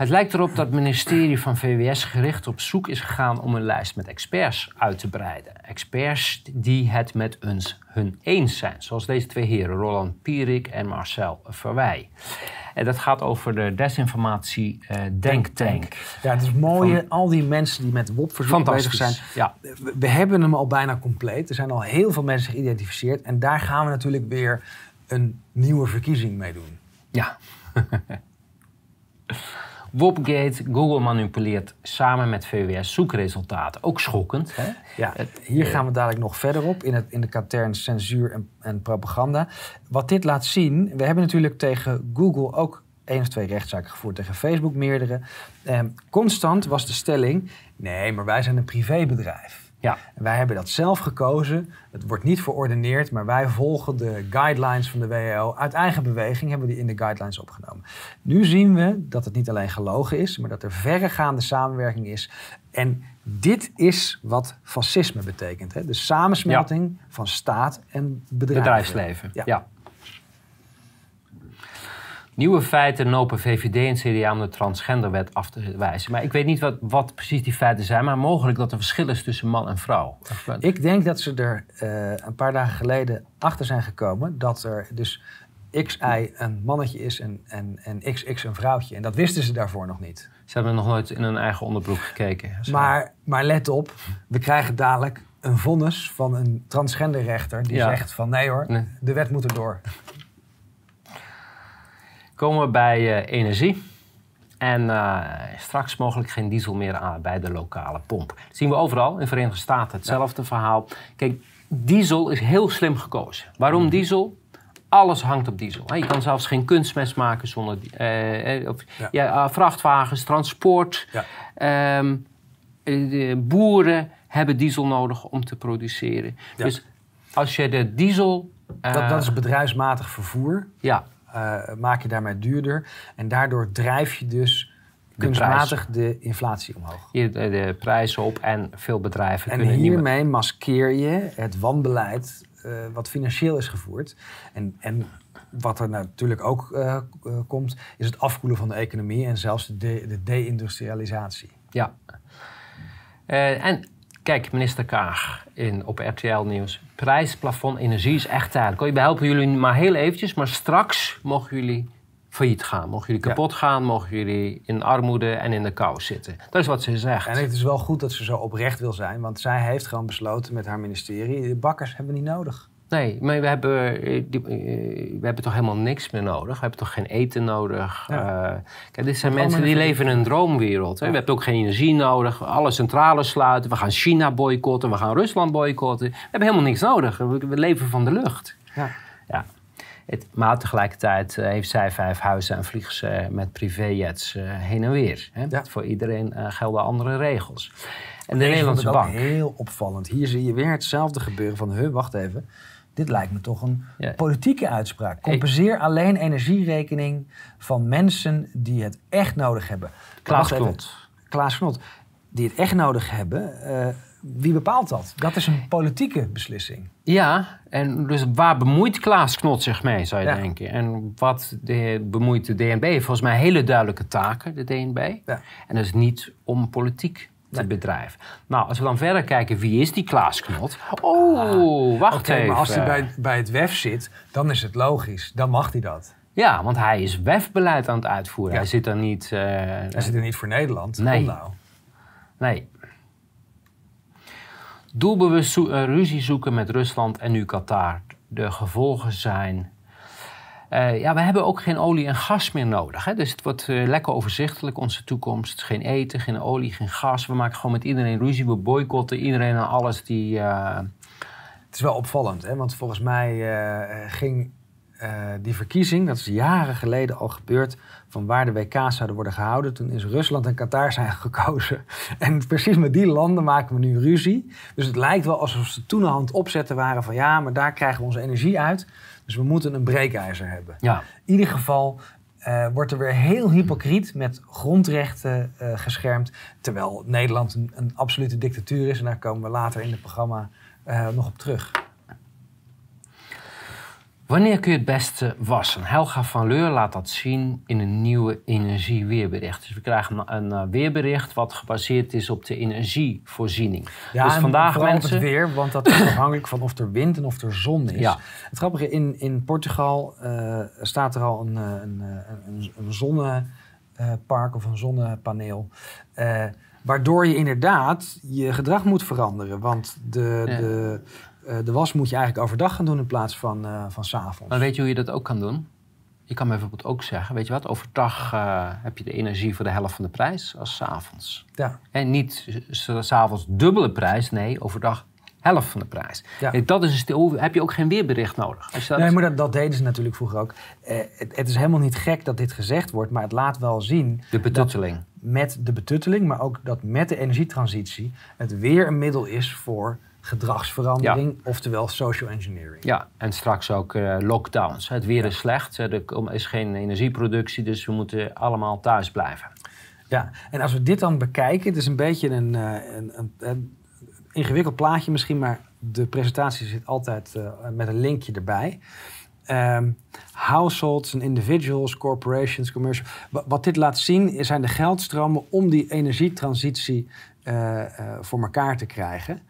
Het lijkt erop dat het ministerie van VWS gericht op zoek is gegaan om een lijst met experts uit te breiden. Experts die het met ons hun eens zijn, zoals deze twee heren, Roland Pierik en Marcel Verwij. En dat gaat over de desinformatie eh, denktank. Ja, het is mooi, al die mensen die met WOP-verzoek bezig zijn. Fantastisch. Ja. We, we hebben hem al bijna compleet. Er zijn al heel veel mensen geïdentificeerd. En daar gaan we natuurlijk weer een nieuwe verkiezing mee doen. Ja. Wopgate, Google manipuleert samen met VWS zoekresultaten. Ook schokkend. Hè? Ja, hier gaan we dadelijk nog verder op in, het, in de katern censuur en, en propaganda. Wat dit laat zien, we hebben natuurlijk tegen Google ook één of twee rechtszaken gevoerd, tegen Facebook meerdere. Ehm, constant was de stelling, nee, maar wij zijn een privébedrijf. Ja. En wij hebben dat zelf gekozen. Het wordt niet verordeneerd, maar wij volgen de guidelines van de WHO. Uit eigen beweging hebben we die in de guidelines opgenomen. Nu zien we dat het niet alleen gelogen is, maar dat er verregaande samenwerking is. En dit is wat fascisme betekent. Hè? De samensmelting van staat en bedrijf. Bedrijfsleven. Ja. Ja. Nieuwe feiten nopen VVD en CDA om de transgenderwet af te wijzen. Maar ik weet niet wat, wat precies die feiten zijn, maar mogelijk dat er verschil is tussen man en vrouw. Ik denk dat ze er eh, een paar dagen geleden achter zijn gekomen dat er dus XI een mannetje is en, en, en XX een vrouwtje. En dat wisten ze daarvoor nog niet. Ze hebben nog nooit in hun eigen onderbroek gekeken. Zo. Maar, maar let op, we krijgen dadelijk een vonnis van een transgenderrechter die Ja. zegt van nee hoor, Nee. de wet moet erdoor. Komen we bij eh, energie. En eh, straks mogelijk geen diesel meer aan bij de lokale pomp. Dat zien we overal in de Verenigde Staten. Hetzelfde verhaal. Kijk, diesel is heel slim gekozen. Waarom Mhm. diesel? Alles hangt op diesel. Je kan zelfs geen kunstmest maken zonder eh, of, Ja. ja. vrachtwagens, transport. Ja. Ehm, eh, de boeren hebben diesel nodig om te produceren. Dus als je de diesel... Dat, dat is bedrijfsmatig vervoer. Ja, maak je daarmee duurder. En daardoor drijf je dus kunstmatig de inflatie omhoog. hier de, de prijzen op en veel bedrijven En kunnen niet meer... hiermee maskeer je het wanbeleid eh, wat financieel is gevoerd. En, en wat er natuurlijk ook eh, eh, komt, is het afkoelen van de economie en zelfs de, de, de deindustrialisatie. Ja. Eh, en kijk, minister Kaag in, op RTL Nieuws. Prijsplafond energie is echt tijdelijk. We helpen jullie maar heel eventjes, maar straks mogen jullie failliet gaan. Mogen jullie Ja. kapot gaan, mogen jullie in armoede en in de kou zitten. Dat is wat ze zegt. En het is wel goed dat ze zo oprecht wil zijn, want zij heeft gewoon besloten met haar ministerie, de bakkers hebben we niet nodig. Nee, maar we hebben, eh, eh, we hebben toch helemaal niks meer nodig? We hebben toch geen eten nodig? Ja. Eh, kijk, dit zijn mensen die even- leven in een droomwereld. Hè? Ja. We hebben ook geen energie nodig. Alle centrales sluiten. We gaan China boycotten. We gaan Rusland boycotten. We hebben helemaal niks nodig. We, leven van de lucht. Ja. Ja. Het, maar tegelijkertijd heeft zij vijf huizen en vliegen ze met privéjets heen en weer. Hè? Ja. Voor iedereen gelden andere regels. En de Nederlandse bank. heel opvallend. Hier zie je weer hetzelfde gebeuren van, huh, wacht even. Dit lijkt me toch een Ja. politieke uitspraak. Compenseer alleen energierekening van mensen die het echt nodig hebben. Klaas. Knot. Klaas Knot. Die het echt nodig hebben. eh, wie bepaalt dat? Dat is een politieke beslissing. Ja, en dus waar bemoeit Klaas Knot zich mee, zou je Ja. denken? En wat de, bemoeit de DNB? Volgens mij hele duidelijke taken, de DNB. Ja. En dat is niet om politiek te Nee. bedrijven. Nou, als we dan verder kijken, wie is die Klaas Knot? Oh, wacht Oké, even. maar als hij bij, bij het WEF zit, dan is het logisch. Dan mag hij dat. Ja, want hij is WEF-beleid aan het uitvoeren. Ja. Hij zit dan niet... eh, Hij zit er niet voor Nederland. Nee. Nou. Nee. Doelbewust zo- eh, ruzie zoeken met Rusland en nu Qatar. De gevolgen zijn. Eh, ja, we hebben ook geen olie en gas meer nodig. Hè? Dus het wordt eh, lekker overzichtelijk, onze toekomst. Geen eten, geen olie, geen gas. We maken gewoon met iedereen ruzie. We boycotten iedereen en alles die. eh, Het is wel opvallend, hè? want volgens mij ging eh, die verkiezing, dat is jaren geleden al gebeurd, van waar de WK's zouden worden gehouden. Toen is Rusland en Qatar zijn gekozen. En precies met die landen maken we nu ruzie. Dus het lijkt wel alsof ze toen aan het opzetten waren van ja, maar daar krijgen we onze energie uit. Dus we moeten een breekijzer hebben. ja, In ieder geval eh, wordt er weer heel hypocriet met grondrechten eh, geschermd. Terwijl Nederland een, een absolute dictatuur is. En daar komen we later in het programma nog op terug. Wanneer kun je het beste wassen? Helga van Leur laat dat zien in een nieuwe energieweerbericht. Dus we krijgen een, eh, weerbericht wat gebaseerd is op de energievoorziening. Ja, dus en vandaag vooral mensen... het weer, want dat is afhankelijk van of er wind en of er zon is. Ja. Het grappige, in, in Portugal eh, staat er al een, eh, een, een, een zonnepark of een zonnepaneel. waardoor je inderdaad je gedrag moet veranderen. Want de, Ja. de, eh, de was moet je eigenlijk overdag gaan doen in plaats van, eh van s avonds. Maar weet je hoe je dat ook kan doen? Je kan bijvoorbeeld ook zeggen, weet je wat, overdag eh, heb je de energie voor de helft van de prijs als 's avonds. Ja. En niet s- s'avonds dubbele prijs, nee, overdag helft van de prijs. Ja. Dat is, heb je ook geen weerbericht nodig. Als dat, Nee, maar dat, dat deden ze natuurlijk vroeger ook. Het, het is helemaal niet gek dat dit gezegd wordt, maar het laat wel zien De betutteling. met de betutteling, maar ook dat met de energietransitie het weer een middel is voor gedragsverandering, oftewel social engineering. Ja, en straks ook eh, lockdowns. Het weer is slecht, er is geen energieproductie, dus we moeten allemaal thuis blijven. Ja, en als we dit dan bekijken, het is een beetje een, eh, een, een, een ingewikkeld plaatje misschien, maar de presentatie zit altijd eh, met een linkje erbij. Ehm, households en individuals, corporations, commercial. Wa- Wat dit laat zien zijn de geldstromen om die energietransitie voor elkaar te krijgen.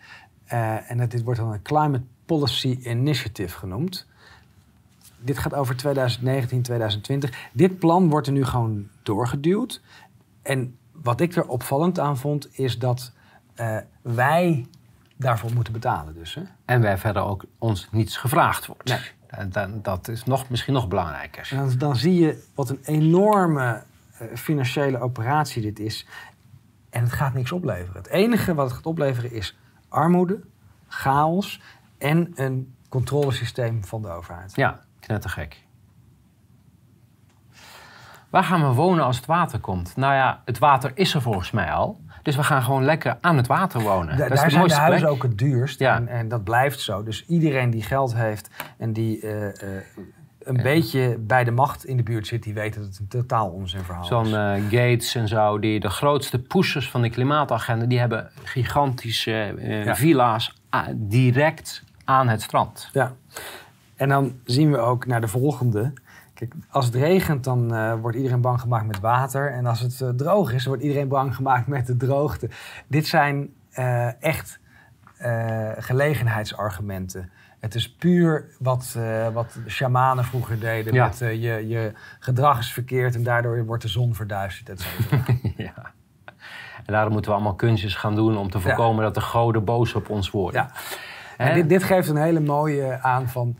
Eh, en dat, dit wordt dan een Climate Policy Initiative genoemd. Dit gaat over 2019, 2020. Dit plan wordt er nu gewoon doorgeduwd. En wat ik er opvallend aan vond, is dat eh, wij daarvoor moeten betalen. Dus, hè? En wij verder ook ons niets gevraagd wordt. Nee. Dan, dat is nog, misschien nog belangrijker. Dan, dan zie je wat een enorme eh, financiële operatie dit is. En het gaat niks opleveren. Het enige wat het gaat opleveren is armoede, chaos en een controlesysteem van de overheid. Ja, knettergek. Waar gaan we wonen als het water komt? Nou ja, het water is er volgens mij al. Dus we gaan gewoon lekker aan het water wonen. Da- dat is daar de zijn de huizen ook het duurst. Ja. En, en dat blijft zo. Dus iedereen die geld heeft en die eh, een beetje bij de macht in de buurt zit, die weet dat het een totaal onzin verhaal Zo'n is. eh, Gates en zo, die de grootste pushers van de klimaatagenda, die hebben gigantische eh, Ja. villa's a- direct aan het strand. Ja. En dan zien we ook naar de volgende. Kijk, als het regent, dan eh, wordt iedereen bang gemaakt met water. En als het eh, droog is, wordt iedereen bang gemaakt met de droogte. Dit zijn eh, echt eh, gelegenheidsargumenten. Het is puur wat, eh, wat shamanen vroeger deden. Ja. Met, eh, je, je gedrag is verkeerd en daardoor wordt de zon verduisterd, et ja. En daarom moeten we allemaal kunstjes gaan doen om te voorkomen dat de goden boos op ons worden. Ja. Hè? dit, dit geeft een hele mooie aan van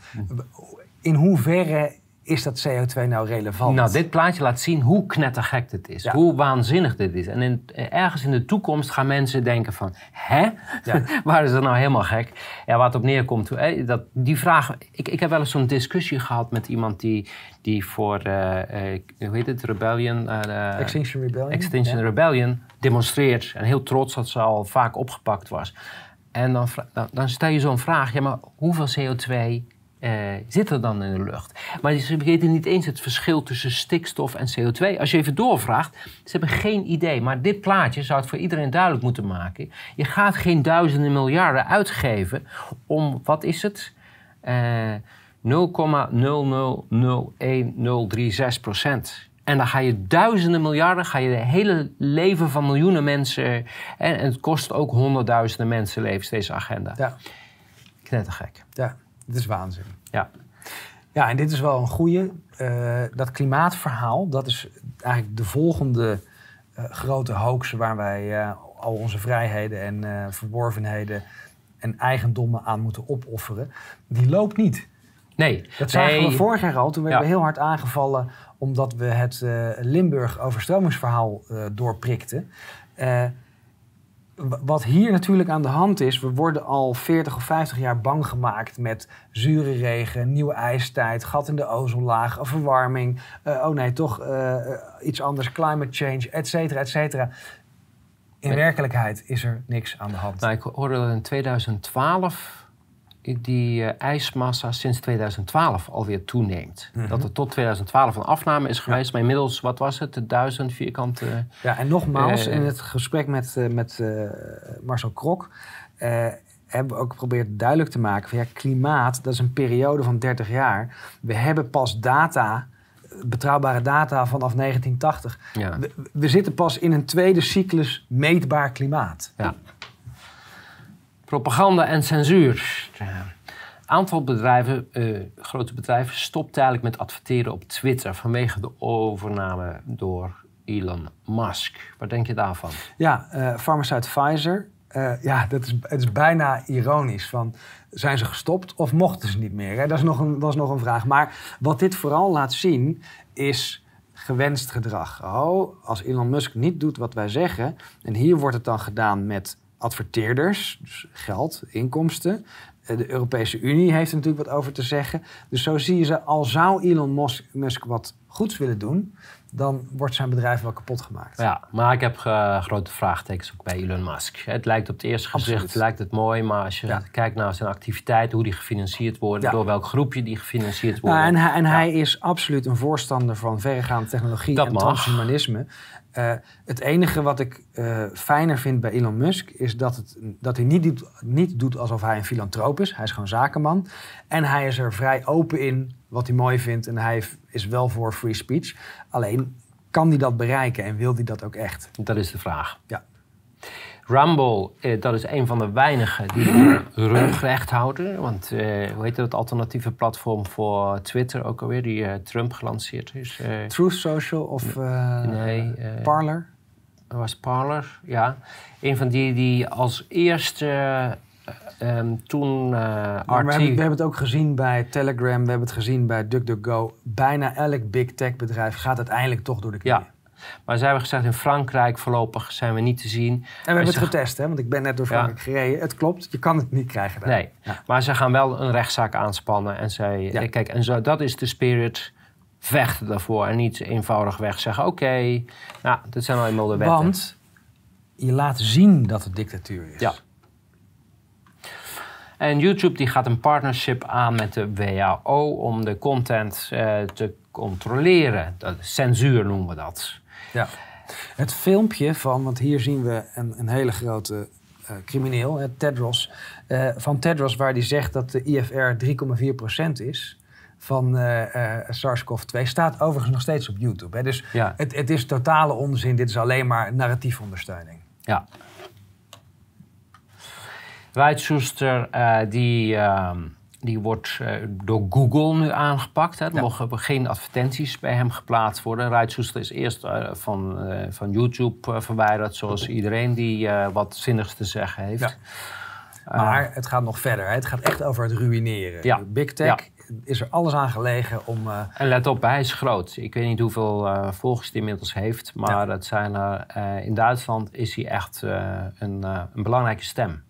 in hoeverre is dat CO2 nou relevant? Nou, dit plaatje laat zien hoe knettergek dit is. Ja. Hoe waanzinnig dit is. En in, ergens in de toekomst gaan mensen denken van... Hè? Ja. Waar is dat nou helemaal gek? Ja, het op neerkomt... dat, die vraag... Ik, ik heb wel eens zo'n discussie gehad met iemand die, die voor... hoe heet het? Rebellion? eh, Extinction Rebellion. Extinction Ja. Rebellion demonstreert. En heel trots dat ze al vaak opgepakt was. En dan, dan, dan stel je zo'n vraag. Ja, maar hoeveel CO2 eh, zit er dan in de lucht? Maar ze weten niet eens het verschil tussen stikstof en CO2. Als je even doorvraagt, ze hebben geen idee. Maar dit plaatje zou het voor iedereen duidelijk moeten maken. Je gaat geen duizenden miljarden uitgeven om, wat is het? Eh 0,0001036 procent. En dan ga je duizenden miljarden, ga je het hele leven van miljoenen mensen... En het kost ook honderdduizenden mensenlevens, deze agenda. Ja, Knettergek. ja, dit is waanzin. Ja. Ja, en dit is wel een goede. Eh, dat klimaatverhaal, dat is eigenlijk de volgende eh, grote hoax waar wij eh, al onze vrijheden en verworvenheden en eigendommen aan moeten opofferen. Die loopt niet. Nee. Dat zagen nee. we vorig jaar al. Toen werden Ja. we heel hard aangevallen omdat we het Limburg overstromingsverhaal doorprikten. Wat hier natuurlijk aan de hand is, we worden al 40 of 50 jaar bang gemaakt met zure regen, nieuwe ijstijd, gat in de ozonlaag, verwarming. eh, oh nee, toch eh, eh, iets anders, climate change, et cetera, et cetera. In Nee. werkelijkheid is er niks aan de hand. Nou, ik hoorde dat in 2012 die eh, ijsmassa sinds 2012 alweer toeneemt. Mhm. Dat er tot 2012 een afname is geweest. Maar inmiddels, wat was het, de duizend vierkante... Ja, en nogmaals, Eh, in het gesprek met, eh, met Marcel Krok hebben we ook geprobeerd duidelijk te maken van ja, klimaat, dat is een periode van 30 jaar. We hebben pas data, betrouwbare data vanaf 1980. Ja. We, we zitten pas in een tweede cyclus meetbaar klimaat. Ja. Propaganda en censuur. Een aantal bedrijven, eh, grote bedrijven, stopt eigenlijk met adverteren op Twitter vanwege de overname door Elon Musk. Wat denk je daarvan? Ja, eh farmaceut Pfizer. eh, ja, dat is, het is bijna ironisch. Van, zijn ze gestopt of mochten ze niet meer? Dat, is nog een, dat is nog een vraag. Maar wat dit vooral laat zien, is gewenst gedrag. Oh, als Elon Musk niet doet wat wij zeggen... en hier wordt het dan gedaan met adverteerders, dus geld, inkomsten... Eh, De Europese Unie heeft er natuurlijk wat over te zeggen. Dus zo zie je ze, al zou Elon Musk, wat goeds willen doen... dan wordt zijn bedrijf wel kapot gemaakt. Ja, maar ik heb grote vraagtekens ook bij Elon Musk. Het lijkt op het eerste gezicht lijkt het mooi, maar als je Ja. kijkt naar zijn activiteiten, hoe die gefinancierd worden, Ja. door welk groepje die gefinancierd worden. Nou, en hij, en Ja. hij is absoluut een voorstander van verregaande technologie Dat en mag. transhumanisme. Eh, het enige wat ik eh, fijner vind bij Elon Musk is dat, het, dat hij niet doet, niet doet alsof hij een filantroop is. Hij is gewoon zakenman. En hij is er vrij open in wat hij mooi vindt. En hij is wel voor free speech. Alleen kan hij dat bereiken en wil hij dat ook echt? Dat is de vraag. Ja. Rumble, eh, dat is een van de weinigen die hun rug recht houden. Want eh, hoe heet dat alternatieve platform voor Twitter ook alweer, die eh, Trump gelanceerd is? Eh, Truth Social of eh, nee, eh, Parler? was Parler, ja. Een van die die als eerste eh, ehm, toen eh Maar RT... we, hebben, we hebben het ook gezien bij Telegram, we hebben het gezien bij DuckDuckGo. Bijna elk big tech bedrijf gaat uiteindelijk toch door de knieën. Ja. Maar zij hebben gezegd, in Frankrijk voorlopig zijn we niet te zien. En we hebben het getest, hè? want ik ben net door Frankrijk gereden. Het klopt, je kan het niet krijgen daar. Nee, Ja. maar ze gaan wel een rechtszaak aanspannen. En zij, Ja. eh, kijk, en zo, dat is de spirit. Vechten daarvoor en niet eenvoudigweg zeggen: oké, nou, dit zijn al eenmaal de wetten. Want je laat zien dat het dictatuur is. Ja. En YouTube die gaat een partnership aan met de WHO om de content eh, te controleren. Dat, censuur noemen we dat. Ja. Het filmpje van, want hier zien we een, een hele grote eh, crimineel, hè, Tedros. eh, van Tedros, waar die zegt dat de IFR 3,4% is van eh, eh, SARS-CoV-2, staat overigens nog steeds op YouTube. Hè. Dus Ja. het, het is totale onzin. Dit is alleen maar narratiefondersteuning. Ja. Wright Schuster, eh, die, ehm, die wordt eh, door Google nu aangepakt. Hè. Er Ja. mogen geen advertenties bij hem geplaatst worden. Wright Schuster is eerst eh, van, eh, van YouTube verwijderd, zoals iedereen die wat zinnigs te zeggen heeft. Ja. Maar het gaat nog verder. Hè? Het gaat echt over het ruïneren. Ja. Big Tech is er alles aan gelegen om... En let op, hij is groot. Ik weet niet hoeveel volgers hij inmiddels heeft. Maar het zijn er, in Duitsland is hij echt een, een belangrijke stem.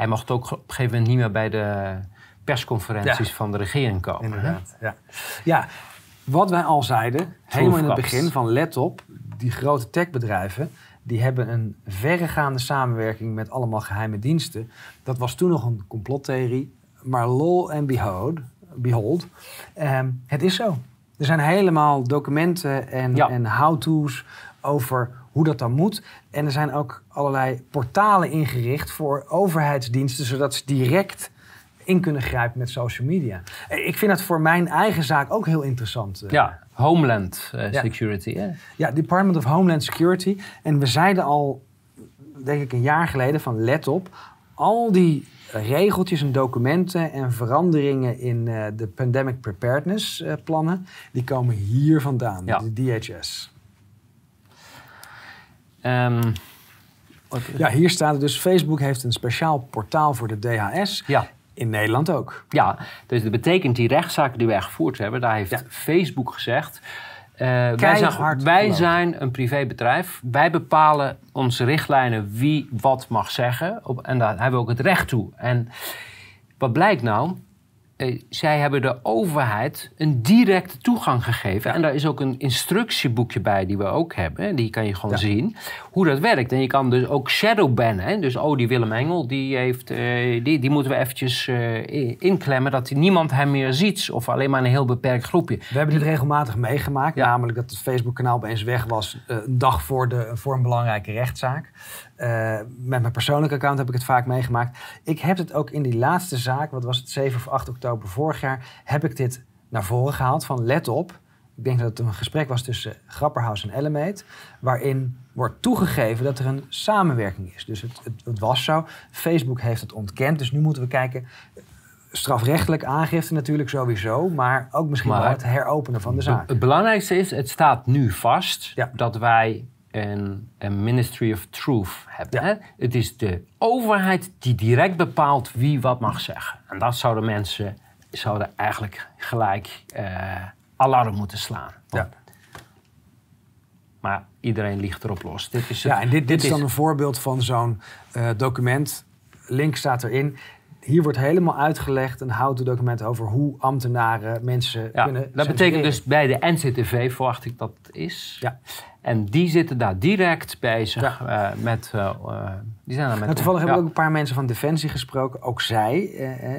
Hij mocht ook op een gegeven moment niet meer bij de persconferenties Ja. van de regering komen. hè? Ja. Ja, wat wij al zeiden, helemaal in het begin van let op, die grote techbedrijven, die hebben een verregaande samenwerking met allemaal geheime diensten. Dat was toen nog een complottheorie, maar lol and behold, behold ehm, het is zo. Er zijn helemaal documenten en, Ja. en how-to's over hoe dat dan moet. En er zijn ook allerlei portalen ingericht voor overheidsdiensten, zodat ze direct in kunnen grijpen met social media. Eh, Ik vind dat voor mijn eigen zaak ook heel interessant. eh. Ja, Homeland eh, Ja. Security. Hè? Ja, Department of Homeland Security. En we zeiden al, denk ik een jaar geleden, van let op. Al die regeltjes en documenten en veranderingen in de pandemic preparedness plannen, die komen hier vandaan, Ja. de DHS. Ehm, Ja, hier staat het dus, Facebook heeft een speciaal portaal voor de DHS. ja. In Nederland ook. Ja, dus dat betekent die rechtszaak die wij gevoerd hebben, daar heeft Ja. Facebook gezegd. eh, wij zijn, wij zijn een privébedrijf. Wij bepalen onze richtlijnen wie wat mag zeggen. Op, en daar hebben we ook het recht toe. En wat blijkt nou? Eh, zij hebben de overheid een directe toegang gegeven. En daar is ook een instructieboekje bij die we ook hebben. Die kan je gewoon Ja. zien hoe dat werkt. En je kan dus ook shadowbannen. Hè? Dus oh, die Willem Engel, die, heeft, eh, die, die moeten we eventjes eh, inklemmen... dat niemand hem meer ziet of alleen maar een heel beperkt groepje. We hebben dit regelmatig meegemaakt. Ja. Namelijk dat het Facebook-kanaal opeens weg was een dag voor, de, voor een belangrijke rechtszaak. Eh, met mijn persoonlijke account heb ik het vaak meegemaakt. Ik heb het ook in die laatste zaak, wat was het 7 of 8 oktober vorig jaar, heb ik dit naar voren gehaald van let op. Ik denk dat het een gesprek was tussen Grapperhaus en Ellemate, waarin wordt toegegeven dat er een samenwerking is. Dus het, het, het was zo. Facebook heeft het ontkend, dus nu moeten we kijken. Strafrechtelijk aangifte natuurlijk sowieso, maar ook misschien Maar- wel het heropenen van de zaak. Het belangrijkste is, het staat nu vast Ja. dat wij een, een Ministry of Truth hebben. Ja. Hè? Het is de overheid die direct bepaalt wie wat mag zeggen. En dat zouden mensen zouden eigenlijk gelijk eh, alarm moeten slaan. Ja. Maar iedereen ligt erop los. Dit is het, Ja, en dit, dit is dan een voorbeeld van zo'n eh, document. Link staat erin. Hier wordt helemaal uitgelegd een houten document over hoe ambtenaren mensen Ja, kunnen. dat betekent dus bij de NCTV verwacht ik dat het is. Ja. En die zitten daar direct bezig Ja. eh, met. eh, eh, die zijn daar met. Nou, toevallig hebben we ook een paar mensen van Defensie gesproken. Ook zij,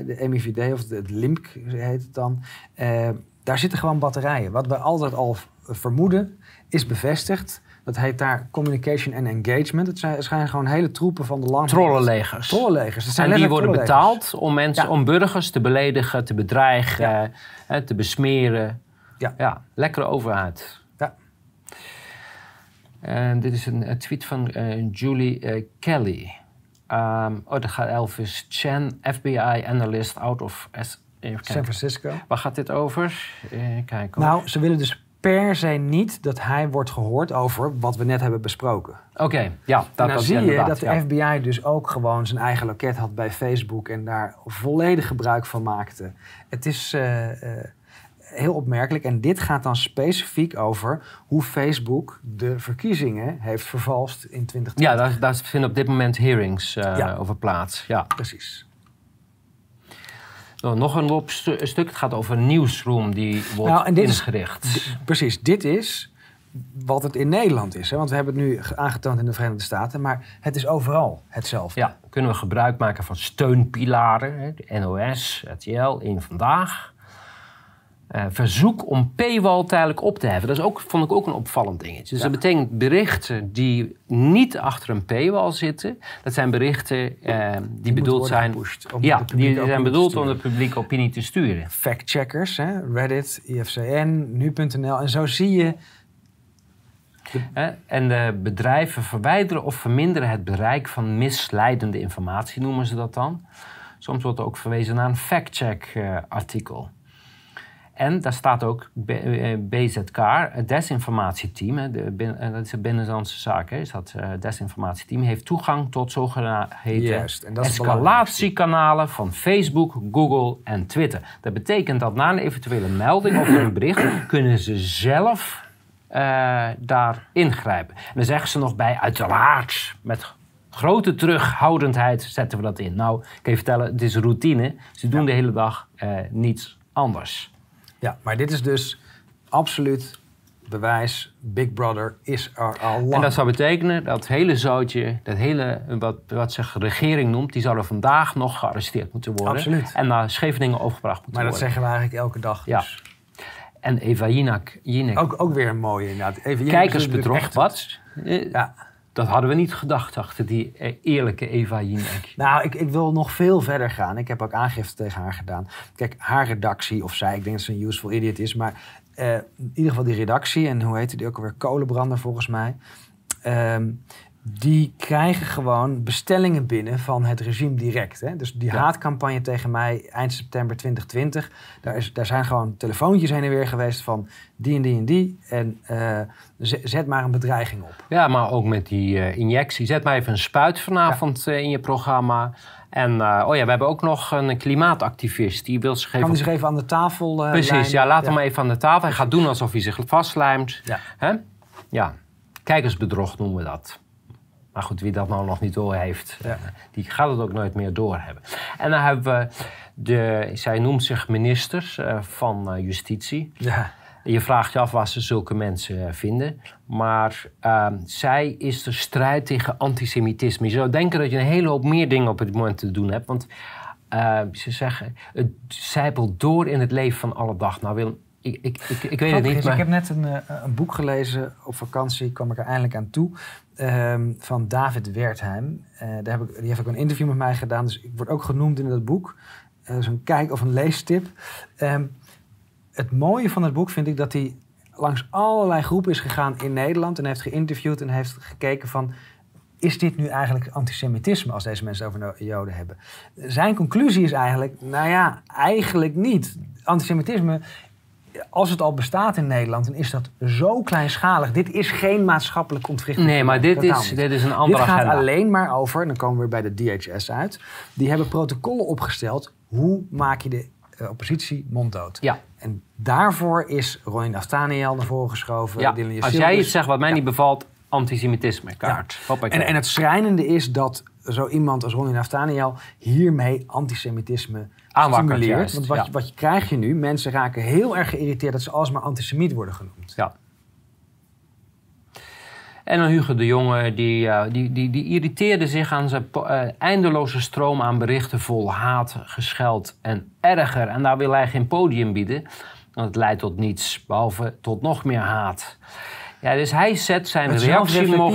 de MIVD of de, het LIMP heet het dan. daar zitten gewoon batterijen. Wat we altijd al vermoeden is bevestigd. Dat heet daar communication and engagement. Het zijn, het zijn gewoon hele troepen van de lang. Trollenlegers. Trollenlegers. Het zijn En die worden betaald om mensen, Ja. om burgers te beledigen, te bedreigen, Ja. hè, te besmeren. Ja. ja, lekkere overheid. Ja. En dit is een, een tweet van eh, Julie eh, Kelly. Ehm, oh, daar gaat Elvis Chen, FBI analyst out of... S San. Francisco. Waar gaat dit over? Eh, kijk. Nou, ze willen dus per se niet dat hij wordt gehoord over wat we net hebben besproken. Oké, ja. Dat, en dan dat, zie je dat de ja. FBI dus ook gewoon zijn eigen loket had bij Facebook en daar volledig gebruik van maakte. Het is eh, eh, heel opmerkelijk en dit gaat dan specifiek over hoe Facebook de verkiezingen heeft vervalst in 2020. Ja, daar, daar vinden op dit moment hearings eh, Ja. over plaats. Ja. precies. Nou, nog een stuk. Het gaat over een nieuwsroom die wordt Nou, en dit is- ingericht. Precies, dit is wat het in Nederland is. Hè? Want we hebben het nu ge- aangetoond in de Verenigde Staten, maar het is overal hetzelfde. Ja, kunnen we gebruik maken van steunpilaren. Hè, de NOS, RTL, Eén Vandaag. Eh, verzoek om paywall tijdelijk op te heffen. Dat is ook, vond ik ook een opvallend dingetje. Dus Ja. dat betekent berichten die niet achter een paywall zitten. Dat zijn berichten eh, die, bedoeld zijn... gepusht om ja, die zijn bedoeld om de publieke opinie te sturen. Fact-checkers? Reddit, IFCN, nu.nl. En zo zie je? En de bedrijven verwijderen of verminderen het bereik van misleidende informatie, noemen ze dat dan. Soms wordt er ook verwezen naar een fact-check-artikel. En daar staat ook B- eh, BZK, het desinformatieteam, eh, dat is een binnenlandse zaak, is dat eh, desinformatieteam, heeft toegang tot het escalatiekanalen van Facebook, Google en Twitter. Dat betekent dat na een eventuele melding of een bericht kunnen ze zelf daar ingrijpen. En dan zeggen ze nog bij, uiteraard, met grote terughoudendheid zetten we dat in. Nou, ik kan je vertellen, het is routine. Ze doen de hele dag niets anders. Ja, maar dit is dus absoluut bewijs. Big Brother is er al lang. En dat zou betekenen dat het hele zootje, dat hele, wat, wat zich regering noemt, die zouden vandaag nog gearresteerd moeten worden. Absoluut. En naar Scheveningen overgebracht moeten maar dat worden. zeggen we eigenlijk elke dag. Ja. Dus. En Eva Jinek, Jinek Ook, ook weer een mooie inderdaad. Wat? Eh, Ja. Dat hadden we niet gedacht achter die eh, eerlijke Eva Jinek. Nou, ik, ik wil nog veel verder gaan. Ik heb ook aangifte tegen haar gedaan. Kijk, haar redactie, of zij, ik denk dat ze een useful idiot is, maar eh, in ieder geval die redactie, en hoe heette die ook alweer? Kolenbrander volgens mij. Ehm, die krijgen gewoon bestellingen binnen van het regime direct. Hè? Dus die Ja. haatcampagne tegen mij eind september 2020, daar, is, daar zijn gewoon telefoontjes heen en weer geweest van die en die en die. En eh, zet, maar een bedreiging op. Ja, maar ook met die eh, injectie. Zet maar even een spuit vanavond eh, in je programma. En oh ja, we hebben ook nog een klimaatactivist. Die wil zich even... Kan die zich even aan de tafel Precies, ja, laat hem even aan de tafel. Hij gaat doen alsof hij zich vastlijmt. Ja. Hè? Ja, kijkersbedrog noemen we dat. Maar goed, wie dat nou nog niet door heeft, Ja. eh, die gaat het ook nooit meer doorhebben. En dan hebben we, de, zij noemt zich ministers eh, van eh, Justitie. Ja. Je vraagt je af waar ze zulke mensen vinden. Maar ehm, zij is de strijd tegen antisemitisme. Je zou denken dat je een hele hoop meer dingen op het moment te doen hebt. Want eh, ze zeggen, het zijpelt door in het leven van alle dag. Nou Willem, ik, ik, ik, ik weet het niet, maar... Ik heb net een, een boek gelezen op vakantie, kwam ik er eindelijk aan toe, ehm, van David Wertheim. Eh, daar heb ik, die heeft ook een interview met mij gedaan, dus ik word ook genoemd in dat boek. Eh Zo'n kijk- of een leestip. Ehm, het mooie van het boek vind ik dat hij langs allerlei groepen is gegaan in Nederland en heeft geïnterviewd en heeft gekeken van... Is dit nu eigenlijk antisemitisme als deze mensen over de Joden hebben? Zijn conclusie is eigenlijk, nou ja, eigenlijk niet. Antisemitisme als het al bestaat in Nederland, dan is dat zo kleinschalig. Dit is geen maatschappelijk ontwrichting. Nee, maar dit Totaal is, niet. dit is een andere Dit gaat agenda. alleen maar over, en dan komen we weer bij de DHS uit. Die hebben protocollen opgesteld. Hoe maak je de eh, oppositie monddood? Ja. En daarvoor is Ronnie Nathaniel naar voren geschoven. Ja, Dylan als jij iets zegt wat mij Ja. niet bevalt, antisemitisme kaart. En, en het schrijnende is dat zo iemand als Ronnie Nathaniel hiermee antisemitisme Aanwakkert juist, Want wat, ja. je, wat je krijg je nu, mensen raken heel erg geïrriteerd dat ze alsmaar antisemiet worden genoemd. Ja. En dan Hugo de Jonge, die, eh, die, die, die irriteerde zich aan zijn eh, eindeloze stroom aan berichten vol haat, gescheld en erger. En daar wil hij geen podium bieden, want het leidt tot niets, behalve tot nog meer haat. Ja, dus hij zet zijn Het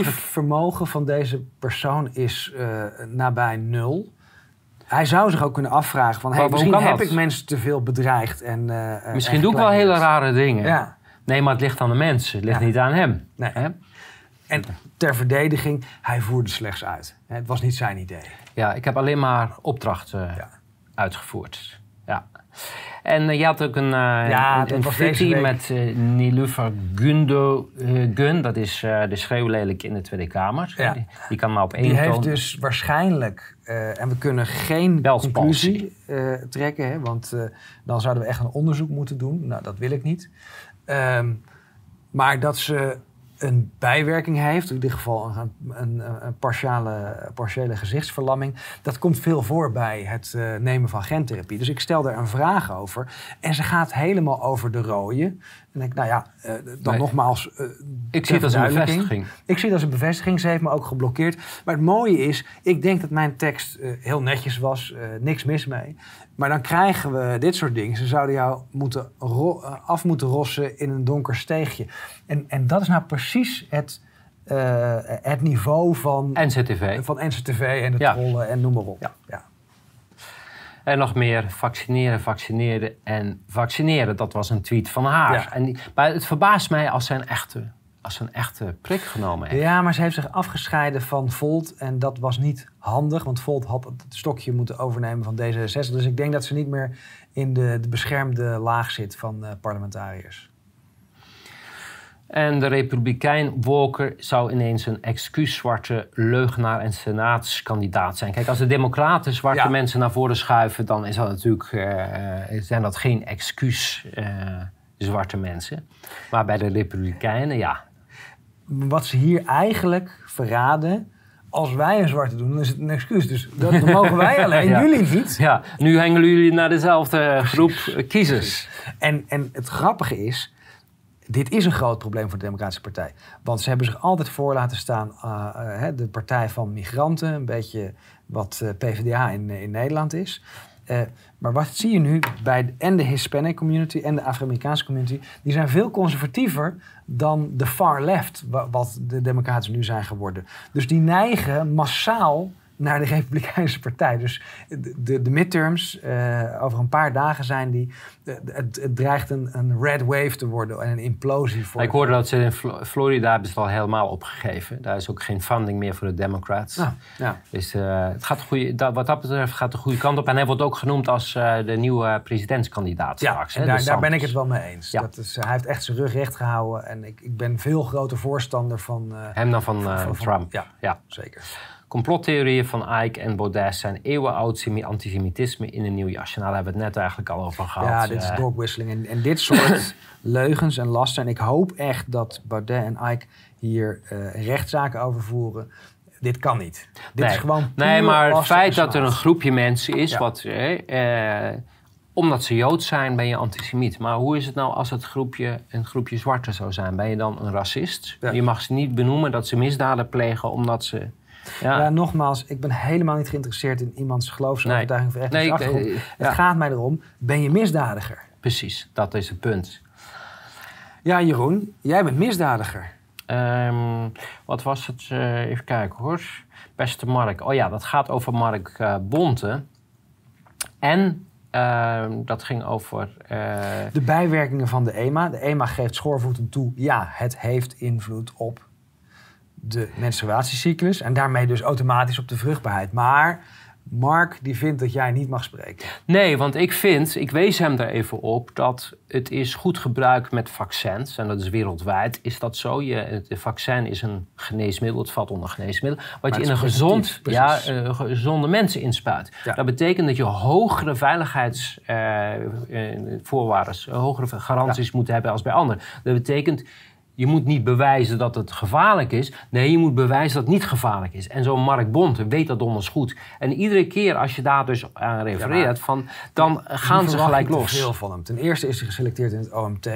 vermogen van deze persoon is eh, nabij nul. Hij zou zich ook kunnen afvragen van... Hey, misschien heb dat? ik mensen te veel bedreigd. En, eh, eh, Misschien en doe ik wel hele rare dingen. Ja. Nee, maar het ligt aan de mensen, het ligt Ja. niet aan hem. Nee. Hè? En ter verdediging, hij voerde slechts uit. Het was niet zijn idee. Ja, ik heb alleen maar opdrachten Ja. uitgevoerd. Ja. En eh, je had ook een, eh Ja, een, een met eh Nilufer Gundo, Gun. Dat is de schreeuwlelijk in de Tweede Kamer. Ja. Die, die kan maar op één Die heeft dus waarschijnlijk, en we kunnen geen conclusie trekken, hè, want dan zouden we echt een onderzoek moeten doen. Nou, dat wil ik niet. Ehm, maar dat ze een bijwerking heeft, in ieder geval een, een, een partiale, partiële gezichtsverlamming, dat komt veel voor bij het eh, nemen van gentherapie. Dus ik stel daar een vraag over en ze gaat helemaal over de rode. En ik, nou ja, eh, dan Nee. nogmaals. eh, Ik zie het als een bevestiging. Ik zie het als een bevestiging. Ze heeft me ook geblokkeerd. Maar het mooie is, ik denk dat mijn tekst eh, heel netjes was. niks mis mee. Maar dan krijgen we dit soort dingen. Ze zouden jou moeten af moeten rossen in een donker steegje. En, en dat is nou precies het, het niveau van, NCTV. van NCTV en de Ja. trollen en noem maar op. Ja. Ja. En nog meer vaccineren, vaccineren en vaccineren. Dat was een tweet van haar. Ja. En die, maar het verbaast mij als zij een echte als een echte prik genomen heeft. Ja, maar ze heeft zich afgescheiden van Volt en dat was niet handig, want Volt had het stokje moeten overnemen van D66. Dus ik denk dat ze niet meer in de, de beschermde laag zit van uh, parlementariërs. En de republikein Walker zou ineens een excuus-zwarte leugenaar en senaatskandidaat zijn. Kijk, als de democraten zwarte Ja. mensen naar voren schuiven... dan is dat natuurlijk, eh, zijn dat geen excuus-zwarte mensen. Maar bij de republikeinen, ja. Wat ze hier eigenlijk verraden, als wij een zwarte doen, dan is het een excuus. Dus dat, mogen wij alleen, Ja. jullie niet. ja. Nu hengelen jullie naar dezelfde groep eh, kiezers. En, en het grappige is, dit is een groot probleem voor de Democratische Partij. Want ze hebben zich altijd voor laten staan, uh, hè, de partij van migranten, een beetje wat uh, PvdA in, in Nederland is. Maar wat zie je nu bij en de Hispanic community en de Afro-Amerikaanse community? Die zijn veel conservatiever dan de far left, wat de Democraten nu zijn geworden. Dus die neigen massaal naar de Republikeinse Partij. Dus de, de, midterms, uh, over een paar dagen zijn die... De, het, het, dreigt een, een red wave te worden en een implosie. Voor ik hoorde dat ze in Florida hebben ze al helemaal opgegeven. Daar is ook geen funding meer voor de Democrats. Ah, ja. Dus uh, het gaat de goede, dat, wat dat betreft gaat de goede kant op. En hij wordt ook genoemd als uh, de nieuwe presidentskandidaat ja, straks. Hè, daar, daar ben ik het wel mee eens. Ja. Dat is, hij heeft echt zijn rug recht gehouden. En ik, ik ben veel groter voorstander van... Hem dan van, van, van Trump. Ja, ja, zeker. Complottheorieën van Ike en Baudet zijn eeuwenoud antisemitisme in een nieuw jasje. Nou, daar hebben we het net eigenlijk al over gehad. Ja, dit is dogwhisseling. En, en dit soort leugens en lasten. En ik hoop echt dat Baudet en Ike hier uh, rechtszaken over voeren. Dit kan niet. Dit nee. is gewoon Nee, maar het feit dat er een groepje mensen is... Ja. wat eh, eh, omdat ze Joods zijn, ben je antisemiet. Maar hoe is het nou als het groepje een groepje zwarte zou zijn? Ben je dan een racist? Ja. Je mag ze niet benoemen dat ze misdaden plegen omdat ze... Ja. ja. nogmaals, ik ben helemaal niet geïnteresseerd in iemands geloofsovertuiging nee. of nee, Het gaat mij erom, ben je misdadiger? Precies, dat is het punt. Ja, Jeroen, jij bent misdadiger. Um, wat was het? Uh, even kijken hoor. Beste Mark. Oh ja, dat gaat over Mark uh, Bonte. En uh, dat ging over. eh, De bijwerkingen van de EMA. De EMA geeft schoorvoeten toe. Ja, het heeft invloed op de menstruatiecyclus. En daarmee dus automatisch op de vruchtbaarheid. Maar Mark die vindt dat jij niet mag spreken. Nee, want ik vind, ik wees hem er even op, dat het is goed gebruikt met vaccins. En dat is wereldwijd. Is dat zo? Je, het vaccin is een geneesmiddel, het valt onder geneesmiddel. Wat Maar je in een gezond, ja, uh, gezonde mensen inspuit. Ja. Dat betekent dat je hogere veiligheidsvoorwaarden, hogere garanties moet hebben als bij anderen. Dat betekent je moet niet bewijzen dat het gevaarlijk is. Nee, je moet bewijzen dat het niet gevaarlijk is. En zo'n Mark Bonte weet dat donders goed. En iedere keer als je daar dus aan refereert, Ja, van, dan gaan ze gelijk los. veel van hem. Ten eerste is hij geselecteerd in het OMT.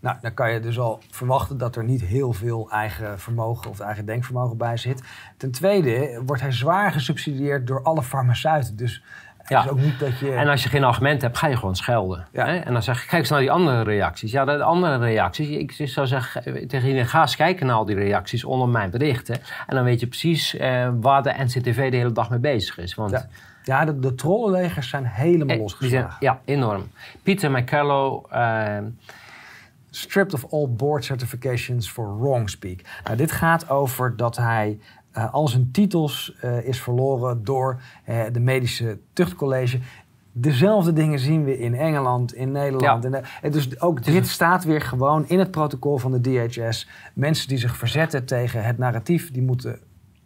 Nou, dan kan je dus al verwachten dat er niet heel veel eigen vermogen of eigen denkvermogen bij zit. Ten tweede wordt hij zwaar gesubsidieerd door alle farmaceuten. Dus Ja. ook niet dat je... En als je geen argument hebt, ga je gewoon schelden. Ja. Hè? En dan zeg je, kijk eens naar die andere reacties. Ja, de andere reacties. Ik zou zeggen tegen iedereen, ga eens kijken naar al die reacties onder mijn berichten. En dan weet je precies eh, waar de NCTV de hele dag mee bezig is. Want Ja. Ja, de, de trollenlegers zijn helemaal eh, die zijn, losgeslagen. ja, enorm. Pieter McCallow, eh, Stripped of all board certifications for wrong speak. Nou, dit gaat over dat hij uh, al zijn titels uh, is verloren door uh, de medische tuchtcollege. Dezelfde dingen zien we in Engeland, in Nederland. Ja. En, en dus ook dit staat weer gewoon in het protocol van de DHS. Mensen die zich verzetten tegen het narratief, die moeten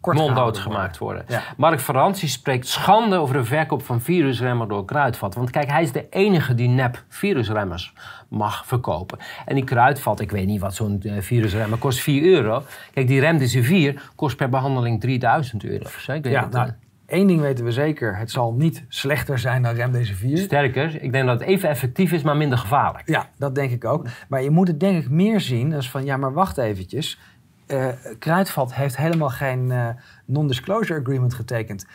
monddood gemaakt worden. Ja. Mark Verrantie spreekt schande over de verkoop van virusremmen door Kruidvat. Want kijk, hij is de enige die nep virusremmers mag verkopen. En die Kruidvat, ik weet niet wat zo'n uh, virusremmer kost, 4 euro. Kijk, die Remdesivir kost per behandeling 3000 euro. Weet Ja, nou, één ding weten we zeker. Het zal niet slechter zijn dan Remdesivir. Sterker, ik denk dat het even effectief is, maar minder gevaarlijk. Ja, dat denk ik ook. Maar je moet het denk ik meer zien als van... ja, maar wacht eventjes. Uh, Kruidvat heeft helemaal geen uh, non-disclosure agreement getekend.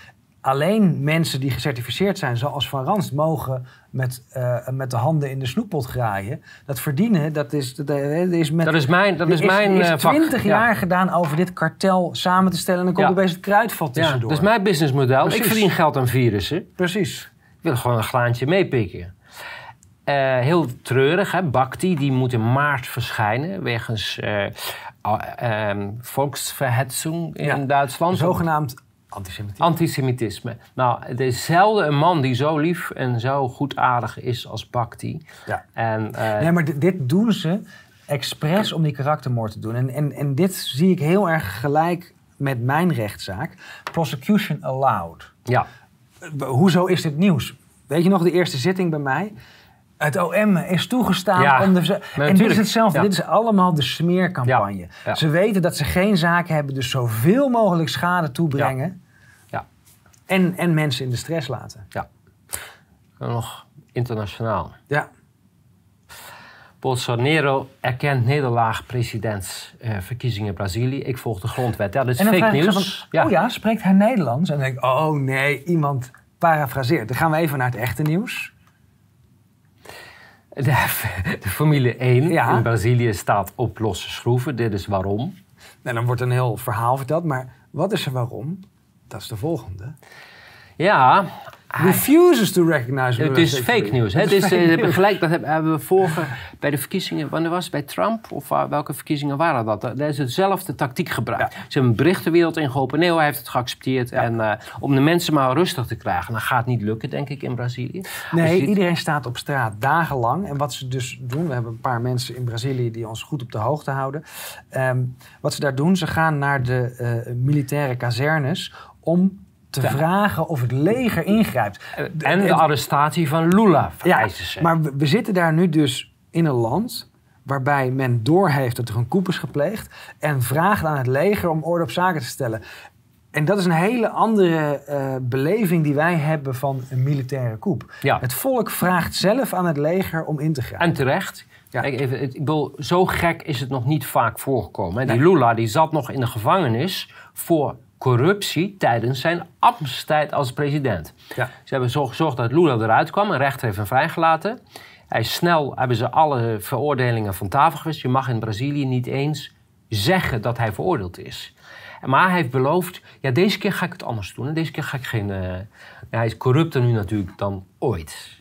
Alleen mensen die gecertificeerd zijn, zoals Van Rans, mogen met, uh, met de handen in de snoeppot graaien. Dat verdienen, dat is, dat is met... Dat is mijn, dat is is, mijn is vak. 20 jaar ja. gedaan over dit kartel samen te stellen. En dan komt Ja. er opeens het kruidvat Ja, tussendoor. dat is mijn businessmodel. Ik Precies. verdien geld aan virussen. Precies. Ik wil gewoon een glaantje meepikken. Uh, heel treurig, hè? Bakti die moet in maart verschijnen wegens uh, um, volksverhetzung in Ja. Duitsland. Zogenaamd antisemitisme. Antisemitisme. Nou, het is zelden een man die zo lief en zo goedaardig is als Bakti. Ja. En, eh, Nee, maar dit, dit doen ze expres om die karaktermoord te doen. En, en, en dit zie ik heel erg gelijk met mijn rechtszaak. Prosecution allowed. ja. Eh, Hoezo is dit nieuws? Weet je nog de eerste zitting bij mij? Het OM is toegestaan Ja, om de... en dit is hetzelfde. ja. Dit is allemaal de smeercampagne. Ja, ja. Ze weten dat ze geen zaak hebben, dus zoveel mogelijk schade toebrengen. Ja. En, en mensen in de stress laten. En nog internationaal. Ja. Bolsonaro erkent nederlaag presidentsverkiezingen in Brazilië. Ik volg de grondwet. Ja, dat is fake nieuws. van, oh ja, spreekt hij Nederlands? En dan denk ik, oh nee, iemand parafraseert. Dan gaan we even naar het echte nieuws. De, de Formule 1 Ja. in Brazilië staat op losse schroeven. Dit is waarom. En dan wordt een heel verhaal verteld, maar wat is er waarom? Dat is de volgende. Ja, Refuses to recognize het is fake nieuws. hè. Het is eh, gelijk, dat hebben we vorige bij de verkiezingen. Wanneer was het? Bij Trump? Of welke verkiezingen waren dat? Daar is hetzelfde tactiek gebruikt. Ze hebben een berichtenwereld ingeholpen. Nee, hij heeft het geaccepteerd. En eh, om de mensen maar rustig te krijgen. Dat gaat niet lukken, denk ik, in Brazilië. Nee, dit- iedereen staat op straat dagenlang. En wat ze dus doen, we hebben een paar mensen in Brazilië die ons goed op de hoogte houden. Ehm, wat ze daar doen, ze gaan naar de eh, militaire kazernes om te Ja. vragen of het leger ingrijpt. En de arrestatie van Lula Ja, vereisen ze. maar we, we zitten daar nu dus in een land waarbij men doorheeft dat er een coup is gepleegd en vraagt aan het leger om orde op zaken te stellen. En dat is een hele andere eh, beleving die wij hebben van een militaire coup. Ja. Het volk vraagt zelf aan het leger om in te grijpen. En terecht. Ja. Kijk, even, ik bedoel, zo gek is het nog niet vaak voorgekomen. Die Nee. Lula die zat nog in de gevangenis voor corruptie tijdens zijn ambtstijd als president. Ja. Ze hebben zo gezorgd dat Lula eruit kwam. Een rechter heeft hem vrijgelaten. Hij is snel, hebben ze alle veroordelingen van tafel gewist. Je mag in Brazilië niet eens zeggen dat hij veroordeeld is. Maar hij heeft beloofd, ja, deze keer ga ik het anders doen. En deze keer ga ik geen... eh, hij is corrupter nu natuurlijk dan ooit.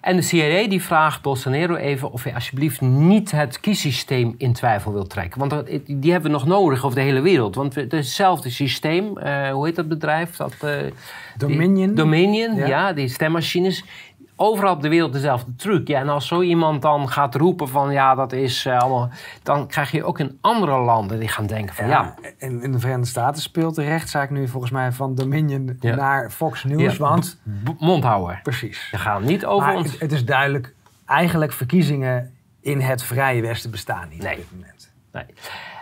En de CIA die vraagt Bolsonaro even of hij alsjeblieft niet het kiessysteem in twijfel wil trekken. Want dat- die hebben we nog nodig over de hele wereld. Want het is hetzelfde systeem, eh, hoe heet dat bedrijf? Dat, eh, Dominion? Die, Dominion, Ja. ja. die stemmachines. Overal op de wereld dezelfde truc. Ja, en als zo iemand dan gaat roepen van ja, dat is eh, allemaal... Dan krijg je ook in andere landen die gaan denken van ja... En in de Verenigde Staten speelt de rechtszaak nu volgens mij van Dominion Ja. naar Fox News. ja, Want, mond houden. precies. Je gaat niet over Maar ons... het, het is duidelijk, eigenlijk verkiezingen in het Vrije Westen bestaan niet Nee. op dit moment. Nee.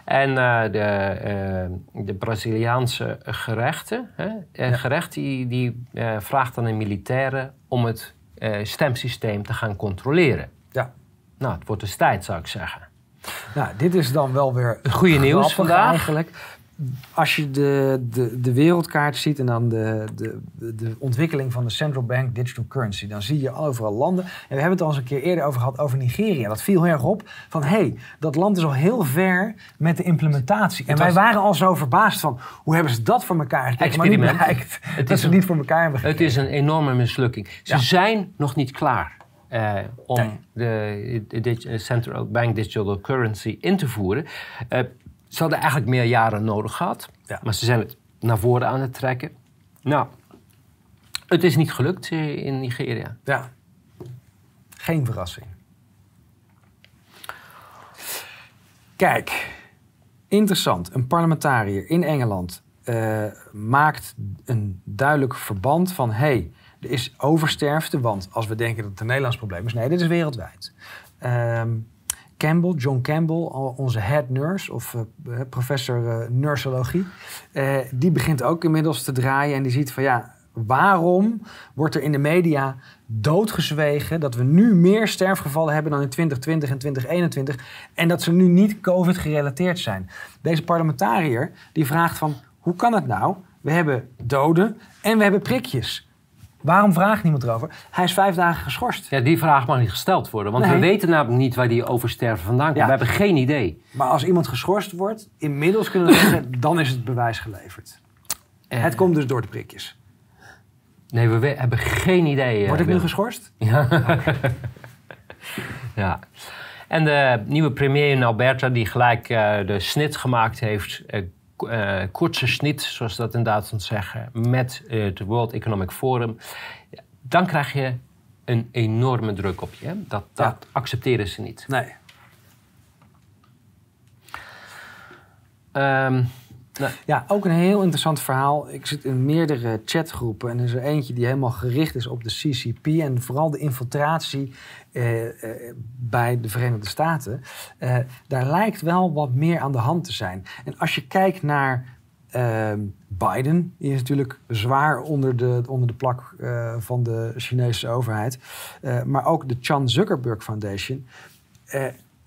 En eh, de, eh, de Braziliaanse gerechten, hè, gerecht die, die vraagt aan de militairen om het eh, stemsysteem te gaan controleren. Ja. Nou, het wordt dus tijd, zou ik zeggen. Nou, dit is dan wel weer goede nieuws vandaag. eigenlijk. Als je de, de, de wereldkaart ziet en dan de, de, de ontwikkeling van de central bank digital currency, dan zie je overal landen. En we hebben het al eens een keer eerder over gehad over Nigeria. Dat viel heel erg op van hé, hey, dat land is al heel ver met de implementatie. En wij waren al zo verbaasd van hoe hebben ze dat voor elkaar gekregen. Maar nu Experiment. blijkt Het dat is ze een- niet voor elkaar hebben Het is een enorme mislukking. Ze Ja. zijn nog niet klaar eh, om Nee. de, central bank digital currency in te voeren. Eh, ze hadden eigenlijk meer jaren nodig gehad, Ja. maar ze zijn het naar voren aan het trekken. Nou, het is niet gelukt eh, in Nigeria. Ja. Geen verrassing. Kijk, interessant. Een parlementariër in Engeland eh, maakt een duidelijk verband van... hey, er is oversterfte, want als we denken dat het een Nederlands probleem is... nee, dit is wereldwijd. Ehm, Campbell, John Campbell, onze head nurse of eh, professor eh, nursologie... eh, die begint ook inmiddels te draaien en die ziet van ja... Waarom wordt er in de media doodgezwegen dat we nu meer sterfgevallen hebben dan in 2020 en 2021 en dat ze nu niet COVID gerelateerd zijn? Deze parlementariër die vraagt van hoe kan het nou? We hebben doden en we hebben prikjes. Waarom vraagt niemand erover? Hij is vijf dagen geschorst. Ja, die vraag mag niet gesteld worden, want Nee. we weten namelijk niet waar die oversterven vandaan komt. Ja. We hebben geen idee. Maar als iemand geschorst wordt, inmiddels kunnen we zeggen, dan is het bewijs geleverd. Eh, Het komt dus door de prikjes. Nee, we hebben geen idee. eh, Word ik nu geschorst? Ja. ja. En de nieuwe premier in Alberta, die gelijk uh, de snit gemaakt heeft, uh, uh, snit, zoals ze dat in Duitsland zeggen, met het World Economic Forum, dan krijg je een enorme druk op je. Hè? Dat, dat Ja. accepteren ze niet. Nee. Ja, ook een heel interessant verhaal. Ik zit in meerdere chatgroepen en er is er eentje die helemaal gericht is op de CCP en vooral de infiltratie eh, eh, bij de Verenigde Staten. Eh, daar lijkt wel wat meer aan de hand te zijn. En als je kijkt naar ehm, Biden, die is natuurlijk zwaar onder de, onder de plak eh, van de Chinese overheid, Eh, maar ook de Chan Zuckerberg Foundation.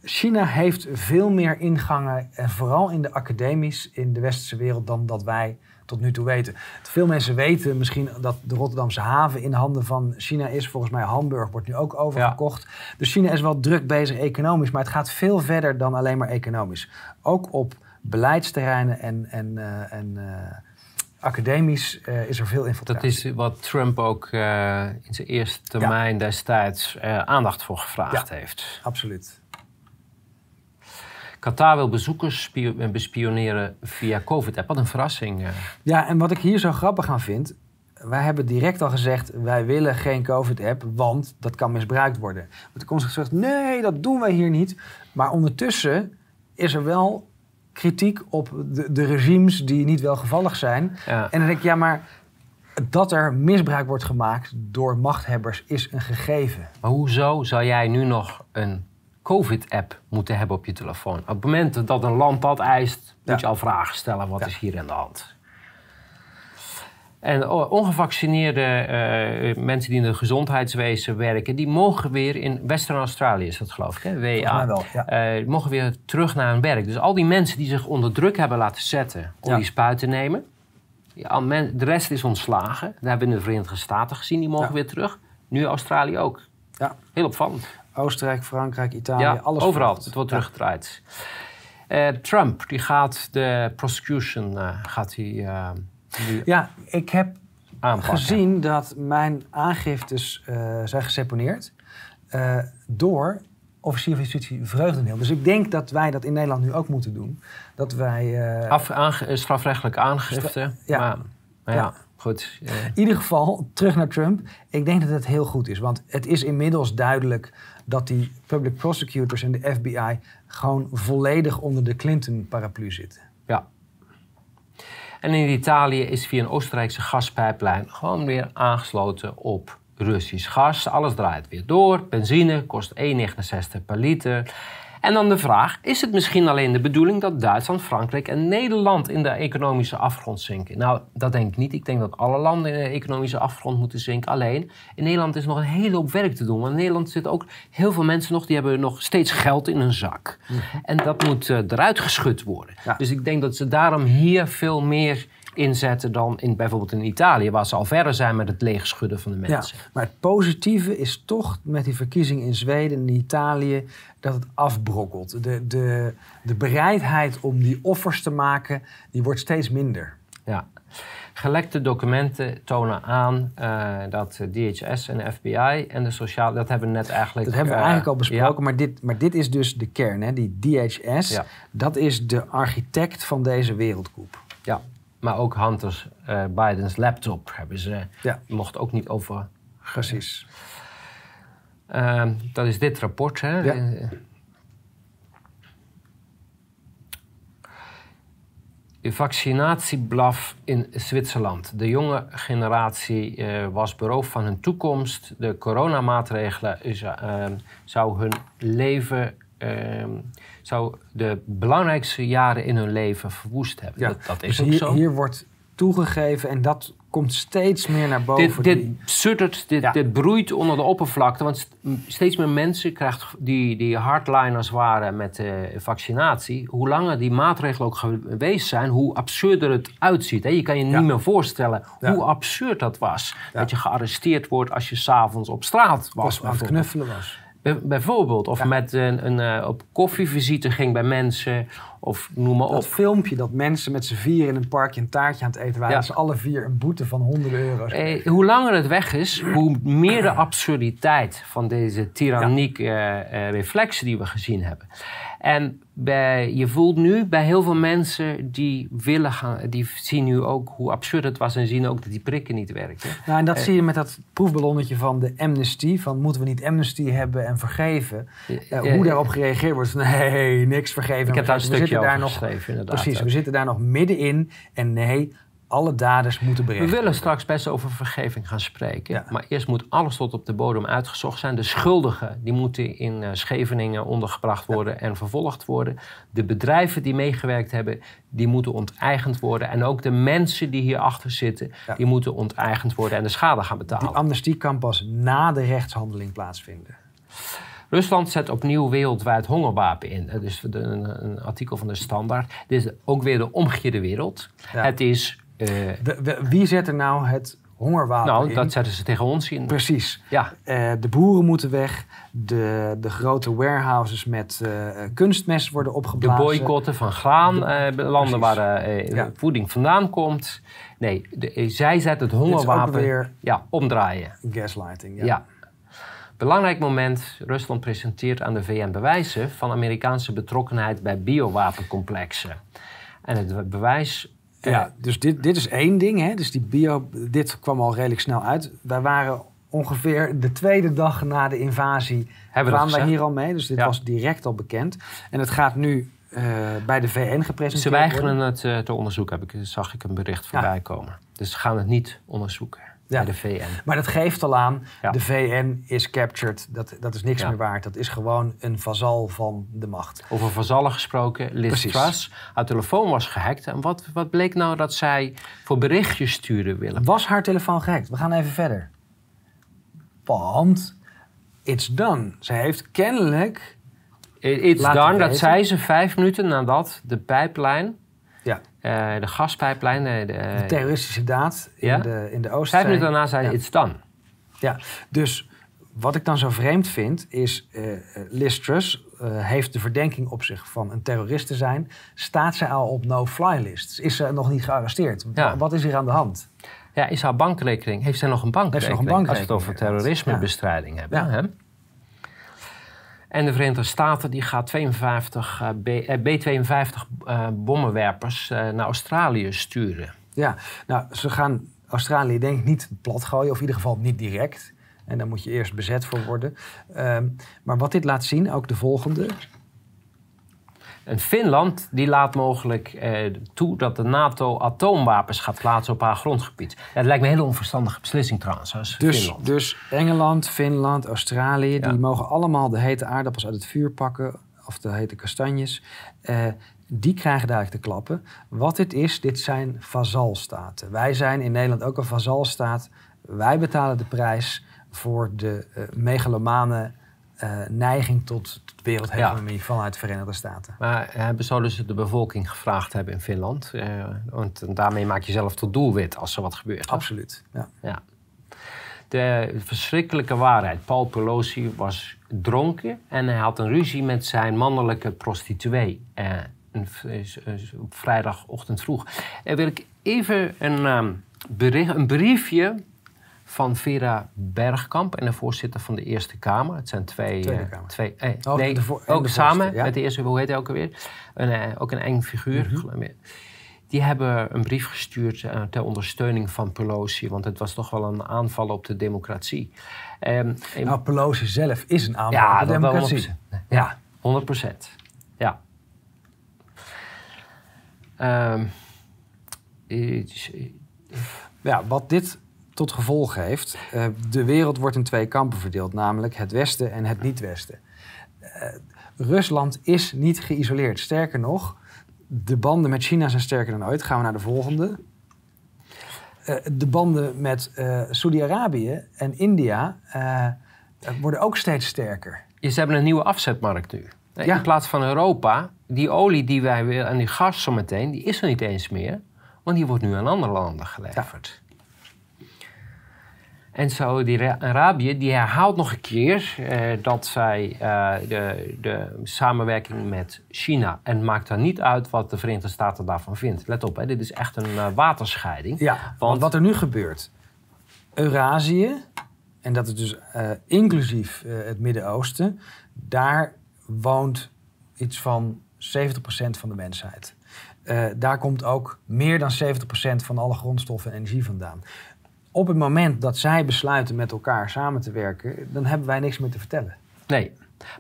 China heeft veel meer ingangen, en vooral in de academisch, in de westerse wereld, dan dat wij tot nu toe weten. Veel mensen weten misschien dat de Rotterdamse haven in handen van China is. Volgens mij Hamburg wordt nu ook overgekocht. Dus China is wel druk bezig economisch, maar het gaat veel verder dan alleen maar economisch. Ook op beleidsterreinen en, en, eh, en eh, academisch eh, is er veel dat infiltratie. is wat Trump ook in zijn eerste termijn destijds aandacht voor gevraagd heeft. Absoluut. Qatar wil bezoekers eh, bespioneren via COVID-app. Wat een verrassing. eh. Ja, en wat ik hier zo grappig aan vind. Wij hebben direct al gezegd, wij willen geen COVID-app, want dat kan misbruikt worden. Maar toen komt gezegd, nee, dat doen wij hier niet. Maar ondertussen is er wel kritiek op de, de regimes die niet welgevallig zijn. Ja. En dan denk ik, ja, maar dat er misbruik wordt gemaakt door machthebbers is een gegeven. Maar hoezo zou jij nu nog een COVID-app moeten hebben op je telefoon? Op het moment dat een land dat eist, moet je al vragen stellen. Wat is hier aan de hand? En ongevaccineerde eh, mensen die in het gezondheidswezen werken, die mogen weer in Western Australië, is dat geloof ik, hè? WA. wel, ja. eh, mogen weer terug naar hun werk. Dus al die mensen die zich onder druk hebben laten zetten om Ja. die spuit te nemen, men- de rest is ontslagen. Dat hebben we in de Verenigde Staten gezien, die mogen weer terug. Nu Australië ook. Ja. Heel opvallend. Oostenrijk, Frankrijk, Italië, Ja, alles overal. Het wordt Ja. teruggedraaid. Eh, Trump, die gaat de prosecution eh, gaat hij, eh, Ja, ik heb aanpakken. gezien dat mijn aangiftes zijn geseponeerd door officier van justitie Vreugdenheel. Dus ik denk dat wij dat in Nederland nu ook moeten doen. Dat wij Af, aange- strafrechtelijk aangifte. ja. Maar, maar ja, Ja. goed. in ieder geval terug naar Trump. Ik denk dat het heel goed is. Want het is inmiddels duidelijk dat die public prosecutors en de FBI gewoon volledig onder de Clinton-paraplu zitten. ja. En in Italië is via een Oostenrijkse gaspijplijn gewoon weer aangesloten op Russisch gas. Alles draait weer door. Benzine kost 1,69 per liter. En dan de vraag, is het misschien alleen de bedoeling dat Duitsland, Frankrijk en Nederland in de economische afgrond zinken? Nou, dat denk ik niet. Ik denk dat alle landen in de economische afgrond moeten zinken. Alleen, in Nederland is nog een hele hoop werk te doen. Want in Nederland zitten ook heel veel mensen nog, die hebben nog steeds geld in hun zak. En dat moet eh, eruit geschud worden. Ja. Dus ik denk dat ze daarom hier veel meer inzetten dan in, bijvoorbeeld in Italië, waar ze al verder zijn met het leegschudden van de mensen. Ja, maar het positieve is toch met die verkiezingen in Zweden en Italië dat het afbrokkelt. De, de, de bereidheid om die offers te maken, die wordt steeds minder. Ja. Gelekte documenten tonen aan eh, dat DHS en FBI en de sociale... Dat hebben we net eigenlijk... Dat hebben we eh, eigenlijk al besproken, ja. maar, dit, maar dit is dus de kern. Hè? Die DHS, Ja. dat is de architect van deze wereldkoep. Maar ook Hunters eh, Bidens laptop hebben ze... Ja. Mocht ook niet over... Precies. Ehm, dat is dit rapport. Hè? Ja. Eh, De vaccinatieblaf in Zwitserland. De jonge generatie eh, was beroofd van hun toekomst. De coronamaatregelen is, zou hun leven, eh, zou de belangrijkste jaren in hun leven verwoest hebben. Ja. Dat, dat is Dus ook hier, zo. hier wordt toegegeven en dat komt steeds meer naar boven. Dit, dit suddert, dit, Ja. dit broeit onder de oppervlakte. Want steeds meer mensen krijgen die, die hardliners waren met de vaccinatie. Hoe langer die maatregelen ook geweest zijn, hoe absurder het uitziet. Hè? Je kan je Ja. niet meer voorstellen Ja. hoe absurd dat was. Dat je gearresteerd wordt als je s'avonds op straat was. was aan het knuffelen was. Bij- bijvoorbeeld. Of Ja. met een, een eh, op koffievisite ging bij mensen. Of noem maar Dat op. filmpje dat mensen met z'n vier in een parkje een taartje aan het eten waren. Ja. Dat ze alle vier een boete van honderden euro's Eh, hoe langer het weg is, hoe meer de absurditeit van deze tyrannieke eh, eh, reflexen die we gezien hebben. En bij, je voelt nu bij heel veel mensen die willen gaan, die zien nu ook hoe absurd het was en zien ook dat die prikken niet werken. Nou, en dat Eh. zie je met dat proefballonnetje van de amnesty. Van moeten we niet amnesty hebben en vergeven? Eh, hoe daarop gereageerd wordt. Nee, niks vergeven. Ik heb daar een We zitten stukje daar over nog, geschreven, inderdaad. Precies, we zitten daar nog middenin. En nee, alle daders moeten We willen straks best over vergeving gaan spreken. Ja. Maar eerst moet alles tot op de bodem uitgezocht zijn. De schuldigen die moeten in eh, Scheveningen ondergebracht worden en vervolgd worden. De bedrijven die meegewerkt hebben, die moeten onteigend worden. En ook de mensen die hierachter zitten, Ja. die moeten onteigend worden en de schade gaan betalen. Die amnestie kan pas na de rechtshandeling plaatsvinden. Rusland zet opnieuw wereldwijd hongerwapen in. Dat is een, een artikel van de Standaard. Dit is ook weer de omgekeerde wereld. Ja. Het is... eh, wie zet er nou het hongerwapen nou, in? dat zetten ze tegen ons in. Precies. Ja, Eh, de boeren moeten weg. De, de grote warehouses met eh, kunstmest worden De opgeblazen. boycotten van graan, landen Precies. waar Ja. voeding vandaan komt. Nee, de, zij zetten het hongerwapen weer ja, omdraaien. gaslighting. Ja. Ja. Belangrijk moment. Rusland presenteert aan de VN bewijzen van Amerikaanse betrokkenheid bij biowapencomplexen. En het bewijs... Ja, dus dit, dit is één ding. Hè? Dus die bio, dit kwam al redelijk snel uit. Wij waren ongeveer de tweede dag na de invasie. Hebben kwamen wij hier al mee. Dus dit Ja. was direct al bekend. En het gaat nu eh, bij de VN gepresenteerd Ze weigeren worden. het eh, te onderzoeken, heb ik, zag ik een bericht voorbij komen. Dus ze gaan het niet onderzoeken Ja. bij de VN. Maar dat geeft al aan, Ja. de VN is captured. Dat, dat is niks Ja. meer waard. Dat is gewoon een vazal van de macht. Over vazallen gesproken, Liz. Truss. Haar telefoon was gehackt. En wat, wat bleek nou dat zij voor berichtjes sturen willen? Was haar telefoon gehackt? We gaan even verder. Want it's done. Ze heeft kennelijk... It's done, dat zei ze vijf minuten nadat de pijplijn, Eh, de gaspijplijn, eh, de, een terroristische daad in de, in de Oostzee. vijf minuten daarna zei Ja. it's done. Ja, dus wat ik dan zo vreemd vind is... Liz Truss eh, heeft de verdenking op zich van een terrorist te zijn. Staat ze al op no-fly lists? Is ze nog niet gearresteerd? Ja. Wa- Wat is hier aan de hand? Ja, is haar bankrekening, heeft zij nog een bankrekening? Heeft ze nog een Als we het over bankrekening, terrorismebestrijding hebben. Hè? En de Verenigde Staten die gaat 52 eh, B, eh, B-52 eh, bommenwerpers naar Australië sturen. Ja, nou, ze gaan Australië denk ik niet plat gooien, of in ieder geval niet direct. En daar moet je eerst bezet voor worden. Ehm, maar wat dit laat zien, ook de volgende. En Finland die laat mogelijk eh, toe dat de NATO atoomwapens gaat plaatsen op haar grondgebied. Ja, dat lijkt me een hele onverstandige beslissing trouwens. Als Dus, Finland. dus Engeland, Finland, Australië, Ja. die mogen allemaal de hete aardappels uit het vuur pakken. Of de hete kastanjes. Eh, die krijgen daar te klappen. Wat dit is, dit zijn vazalstaten. Wij zijn in Nederland ook een vazalstaat. Wij betalen de prijs voor de eh, megalomane neiging tot, wereldhegemonie vanuit de Verenigde Staten. Maar hebben zouden ze de bevolking gevraagd hebben in Finland? Eh, want daarmee maak je zelf tot doelwit als er wat gebeurt. Absoluut. Ja. Ja. De verschrikkelijke waarheid. Paul Pelosi was dronken en hij had een ruzie met zijn mannelijke prostituee. eh, eh, op vrijdagochtend vroeg. En wil ik even een, ehm, bericht, een briefje van Vera Bergkamp en de voorzitter van de Eerste Kamer. Het zijn twee... Tweede eh, Kamer. twee eh, Oh, nee, ook samen ja. met de eerste, hoe heet hij ook alweer? Een, eh, ook een eng figuur. Mhm. Die hebben een brief gestuurd eh, ter ondersteuning van Pelosi. Want het was toch wel een aanval op de democratie. En- Nou, Pelosi zelf is een aanval ja, op de democratie. 100%. Ja, 100 procent. Ja. Ehm, iets- Ja, wat dit tot gevolg heeft, eh, de wereld wordt in twee kampen verdeeld, namelijk het Westen en het niet-Westen. Eh, Rusland is niet geïsoleerd. Sterker nog, de banden met China zijn sterker dan ooit. Gaan we naar de volgende. Eh, de banden met Saudi-Arabië en India worden ook steeds sterker. Ze hebben een nieuwe afzetmarkt nu. Ja. In plaats van Europa, die olie die wij willen en die gas zometeen, die is er niet eens meer. Want die wordt nu aan andere landen geleverd. En Saudi-Arabië die herhaalt nog een keer eh, dat zij eh, de, de samenwerking met China. En maakt dan niet uit wat de Verenigde Staten daarvan vindt. Let op, hè, dit is echt een eh, waterscheiding. Ja, want wat er nu gebeurt. Eurasië, en dat is dus inclusief het Midden-Oosten, daar woont iets van 70% van de mensheid. Daar komt ook meer dan 70% van alle grondstoffen en energie vandaan. Op het moment dat zij besluiten met elkaar samen te werken, dan hebben wij niks meer te vertellen. Nee,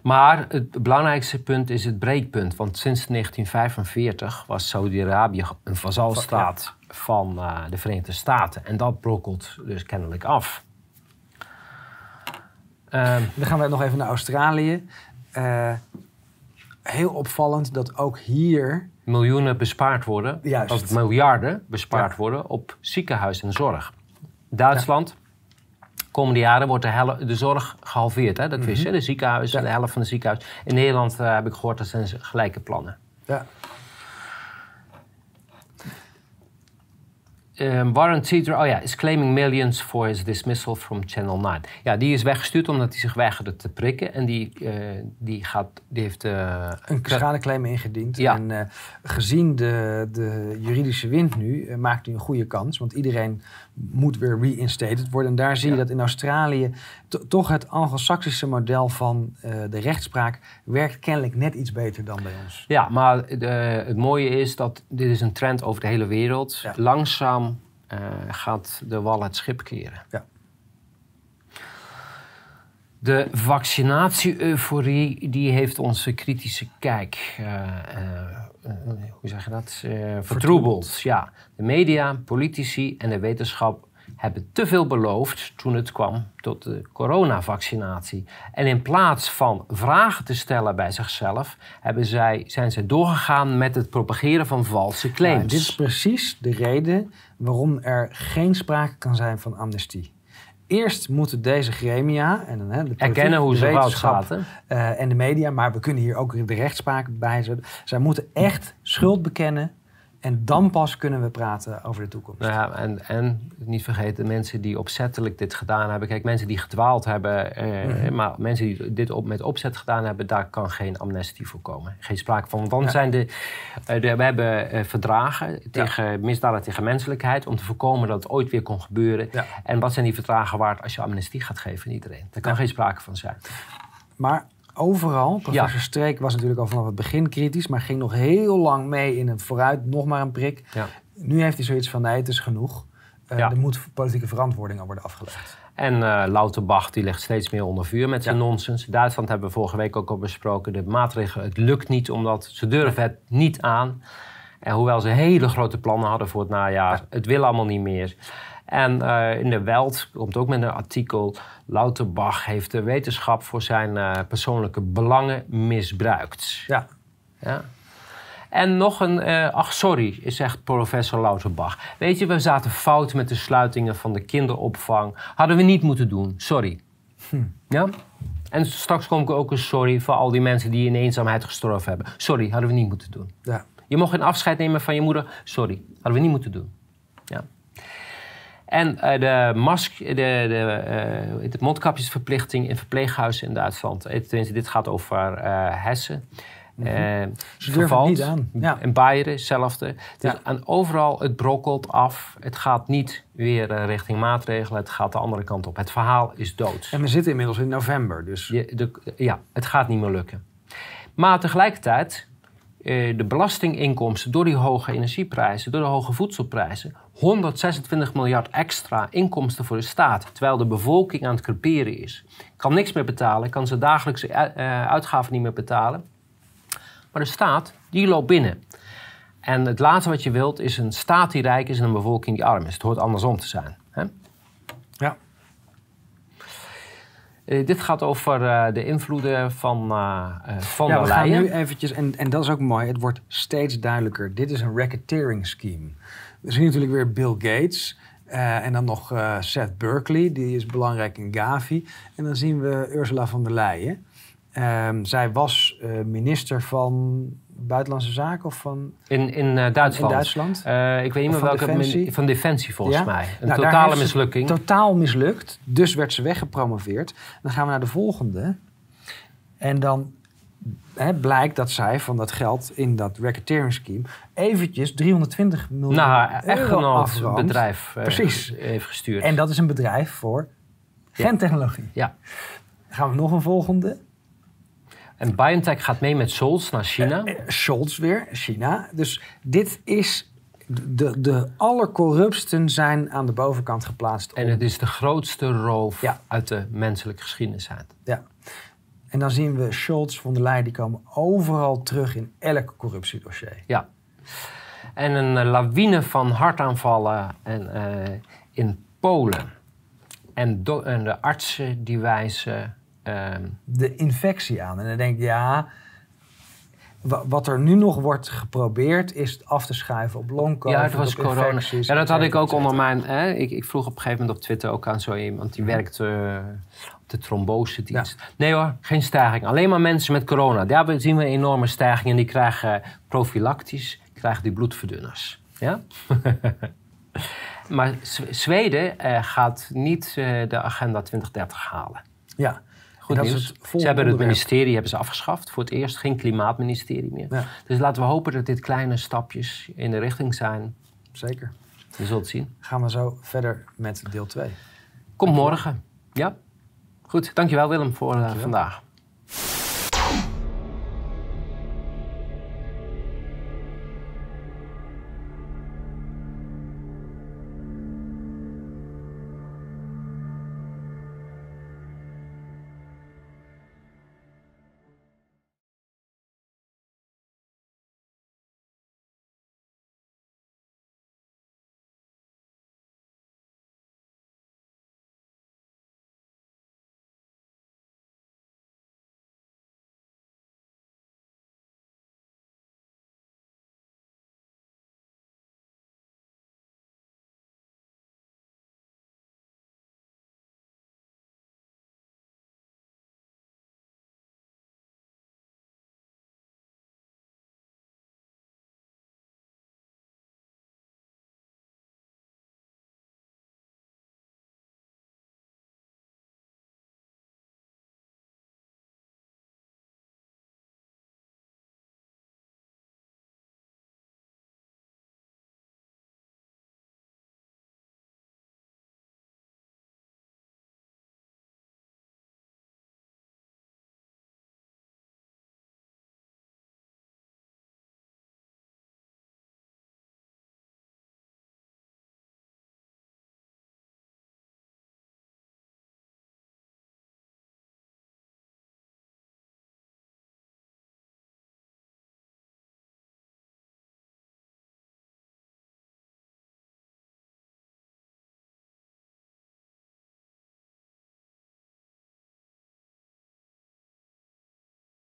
maar het belangrijkste punt is het breekpunt. Want sinds 1945 was Saudi-Arabië een vazalstaat van eh, de Verenigde Staten. En dat brokkelt dus kennelijk af. Ehm, Dan gaan we nog even naar Australië. Eh, heel opvallend dat ook hier. miljoenen bespaard worden, Juist. of miljarden bespaard Ja. worden op ziekenhuis en zorg. Duitsland, komende jaren wordt de, zorg gehalveerd. Hè? Dat wist je, de ziekenhuizen, Mhm. De helft van de ziekenhuis. In Nederland eh, heb ik gehoord dat zijn ze gelijke plannen. Ja, Um, Warren Teeter, oh ja, is claiming millions for his dismissal from Channel 9. Ja, die is weggestuurd omdat hij zich weigerde te prikken. En die, eh, die, gaat, die heeft... eh, een schadeclaim ingediend. Ja. En eh, gezien de, de juridische wind nu, maakt hij een goede kans. Want iedereen moet weer reinstated worden. En daar zie je Ja. dat in Australië toch het Anglo-Saxische model van eh, de rechtspraak werkt kennelijk net iets beter dan bij ons. Ja, maar de- het mooie is dat dit is een trend over de hele wereld. Ja. Langzaam eh, gaat de wal het schip keren. Ja. De vaccinatie-euforie die heeft onze kritische kijk, eh, eh, eh, hoe zeg je dat, Eh, vertroebeld. Ja, de media, politici en de wetenschap hebben te veel beloofd toen het kwam tot de coronavaccinatie. En in plaats van vragen te stellen bij zichzelf, hebben zij, zijn zij doorgegaan met het propageren van valse claims. Dit is precies de reden waarom er geen sprake kan zijn van amnestie. Eerst moeten deze gremia en dan, hè, de Erkennen hoe ze fout zaten. eh, en de media, maar we kunnen hier ook de rechtspraak bij zetten. Zij moeten echt schuld bekennen en dan pas kunnen we praten over de toekomst. Nou ja, en, en niet vergeten, mensen die opzettelijk dit gedaan hebben. Kijk, mensen die gedwaald hebben, eh, Mhm. maar mensen die dit op, met opzet gedaan hebben, daar kan geen amnestie voor komen. Geen sprake van. Want dan Ja. zijn de, eh, de. We hebben eh, verdragen tegen misdaden tegen menselijkheid om te voorkomen dat het ooit weer kon gebeuren. En wat zijn die verdragen waard als je amnestie gaat geven aan iedereen? Daar kan geen sprake van zijn. Maar overal, professor Ja. Streek was natuurlijk al vanaf het begin kritisch, maar ging nog heel lang mee in het vooruit, nog maar een prik. Ja. Nu heeft hij zoiets van, nee, het is genoeg. Eh, Ja. Er moet politieke verantwoording aan worden afgelegd. En eh Lauterbach die ligt steeds meer onder vuur met zijn nonsens. Duitsland hebben we vorige week ook al besproken. De maatregelen, het lukt niet omdat ze durven het niet aan. En hoewel ze hele grote plannen hadden voor het najaar, het wil allemaal niet meer. En eh, in de Welt komt ook met een artikel. Lauterbach heeft de wetenschap voor zijn eh, persoonlijke belangen misbruikt. Ja, Ja. En nog een, eh, ach sorry, zegt professor Lauterbach. Weet je, we zaten fout met de sluitingen van de kinderopvang. Hadden we niet moeten doen, sorry. Ja? En straks kom ik ook een sorry voor al die mensen die in eenzaamheid gestorven hebben. Sorry, hadden we niet moeten doen. ja. Je mocht geen afscheid nemen van je moeder. Sorry, hadden we niet moeten doen. En eh, de, mask, de, de, eh, de mondkapjesverplichting in verpleeghuizen in Duitsland. Eh, Tenminste, dit gaat over Hessen. Eh, Ze durven vervalt. het niet aan. Ja. En Beieren, hetzelfde. Dus Ja. aan overal, het brokkelt af. Het gaat niet weer richting maatregelen. Het gaat de andere kant op. Het verhaal is dood. En we zitten inmiddels in november, dus Je, de, ja, het gaat niet meer lukken. Maar tegelijkertijd, de belastinginkomsten door die hoge energieprijzen, door de hoge voedselprijzen, 126 miljard extra inkomsten voor de staat, terwijl de bevolking aan het creperen is. Kan niks meer betalen, kan zijn dagelijkse eh, uitgaven niet meer betalen. Maar de staat, die loopt binnen. En het laatste wat je wilt is een staat die rijk is en een bevolking die arm is. Het hoort andersom te zijn. Hè? ja. Eh, dit gaat over eh, de invloeden van uh, Van ja, der we gaan Leyen. nu eventjes, en, en dat is ook mooi, het wordt steeds duidelijker. Dit is een racketeering scheme. We zien natuurlijk weer Bill Gates eh, en dan nog eh, Seth Berkley, die is belangrijk in Gavi. En dan zien we Ursula von der Leyen. Ehm, zij was eh, minister van Buitenlandse Zaken of van In, in Duitsland. in Duitsland? Ik weet niet meer welke. Defensie? Van Defensie volgens Ja? mij. Een Nou, totale mislukking. Totaal mislukt. Dus werd ze weggepromoveerd. Dan gaan we naar de volgende. En dan hè, blijkt dat zij van dat geld in dat racketeering scheme eventjes 320 miljoen nou, euro bedrijf eh, Precies. heeft gestuurd. En dat is een bedrijf voor gentechnologie. ja. Dan gaan we nog een volgende. En BioNTech gaat mee met Scholz naar China. Eh, Scholz weer, China. Dus dit is... De, de allercorruptsten zijn aan de bovenkant geplaatst. En om- het is de grootste roof Ja. uit de menselijke geschiedenis. Ja. En dan zien we Scholz, von der Leyen, die komen overal terug in elk corruptiedossier. Ja. En een eh, lawine van hartaanvallen en, eh, in Polen. En, en de artsen die wijzen. ehm, De infectie aan. En dan denk ik, ja, wa- wat er nu nog wordt geprobeerd is het af te schuiven op long ja, het was corona. Ja, dat had ik ook onder mijn. Hè, ik, ik vroeg op een gegeven moment op Twitter ook aan zo iemand die werkte eh, de trombose dienst. Nee hoor, geen stijging. Alleen maar mensen met corona. Daar zien we een enorme stijging en die krijgen profilactisch krijgen die bloedverdunners. Ja? maar Z- Zweden eh, gaat niet eh, de agenda 2030 halen. Ja, Goed dat is nieuws. het ze hebben het ministerie hebben ze afgeschaft. Voor het eerst geen klimaatministerie meer. Ja, Dus laten we hopen dat dit kleine stapjes in de richting zijn. zeker. Je zult zien. Gaan we zo verder met deel 2. Komt morgen. Ja? Goed, dankjewel Willem voor eh, vandaag.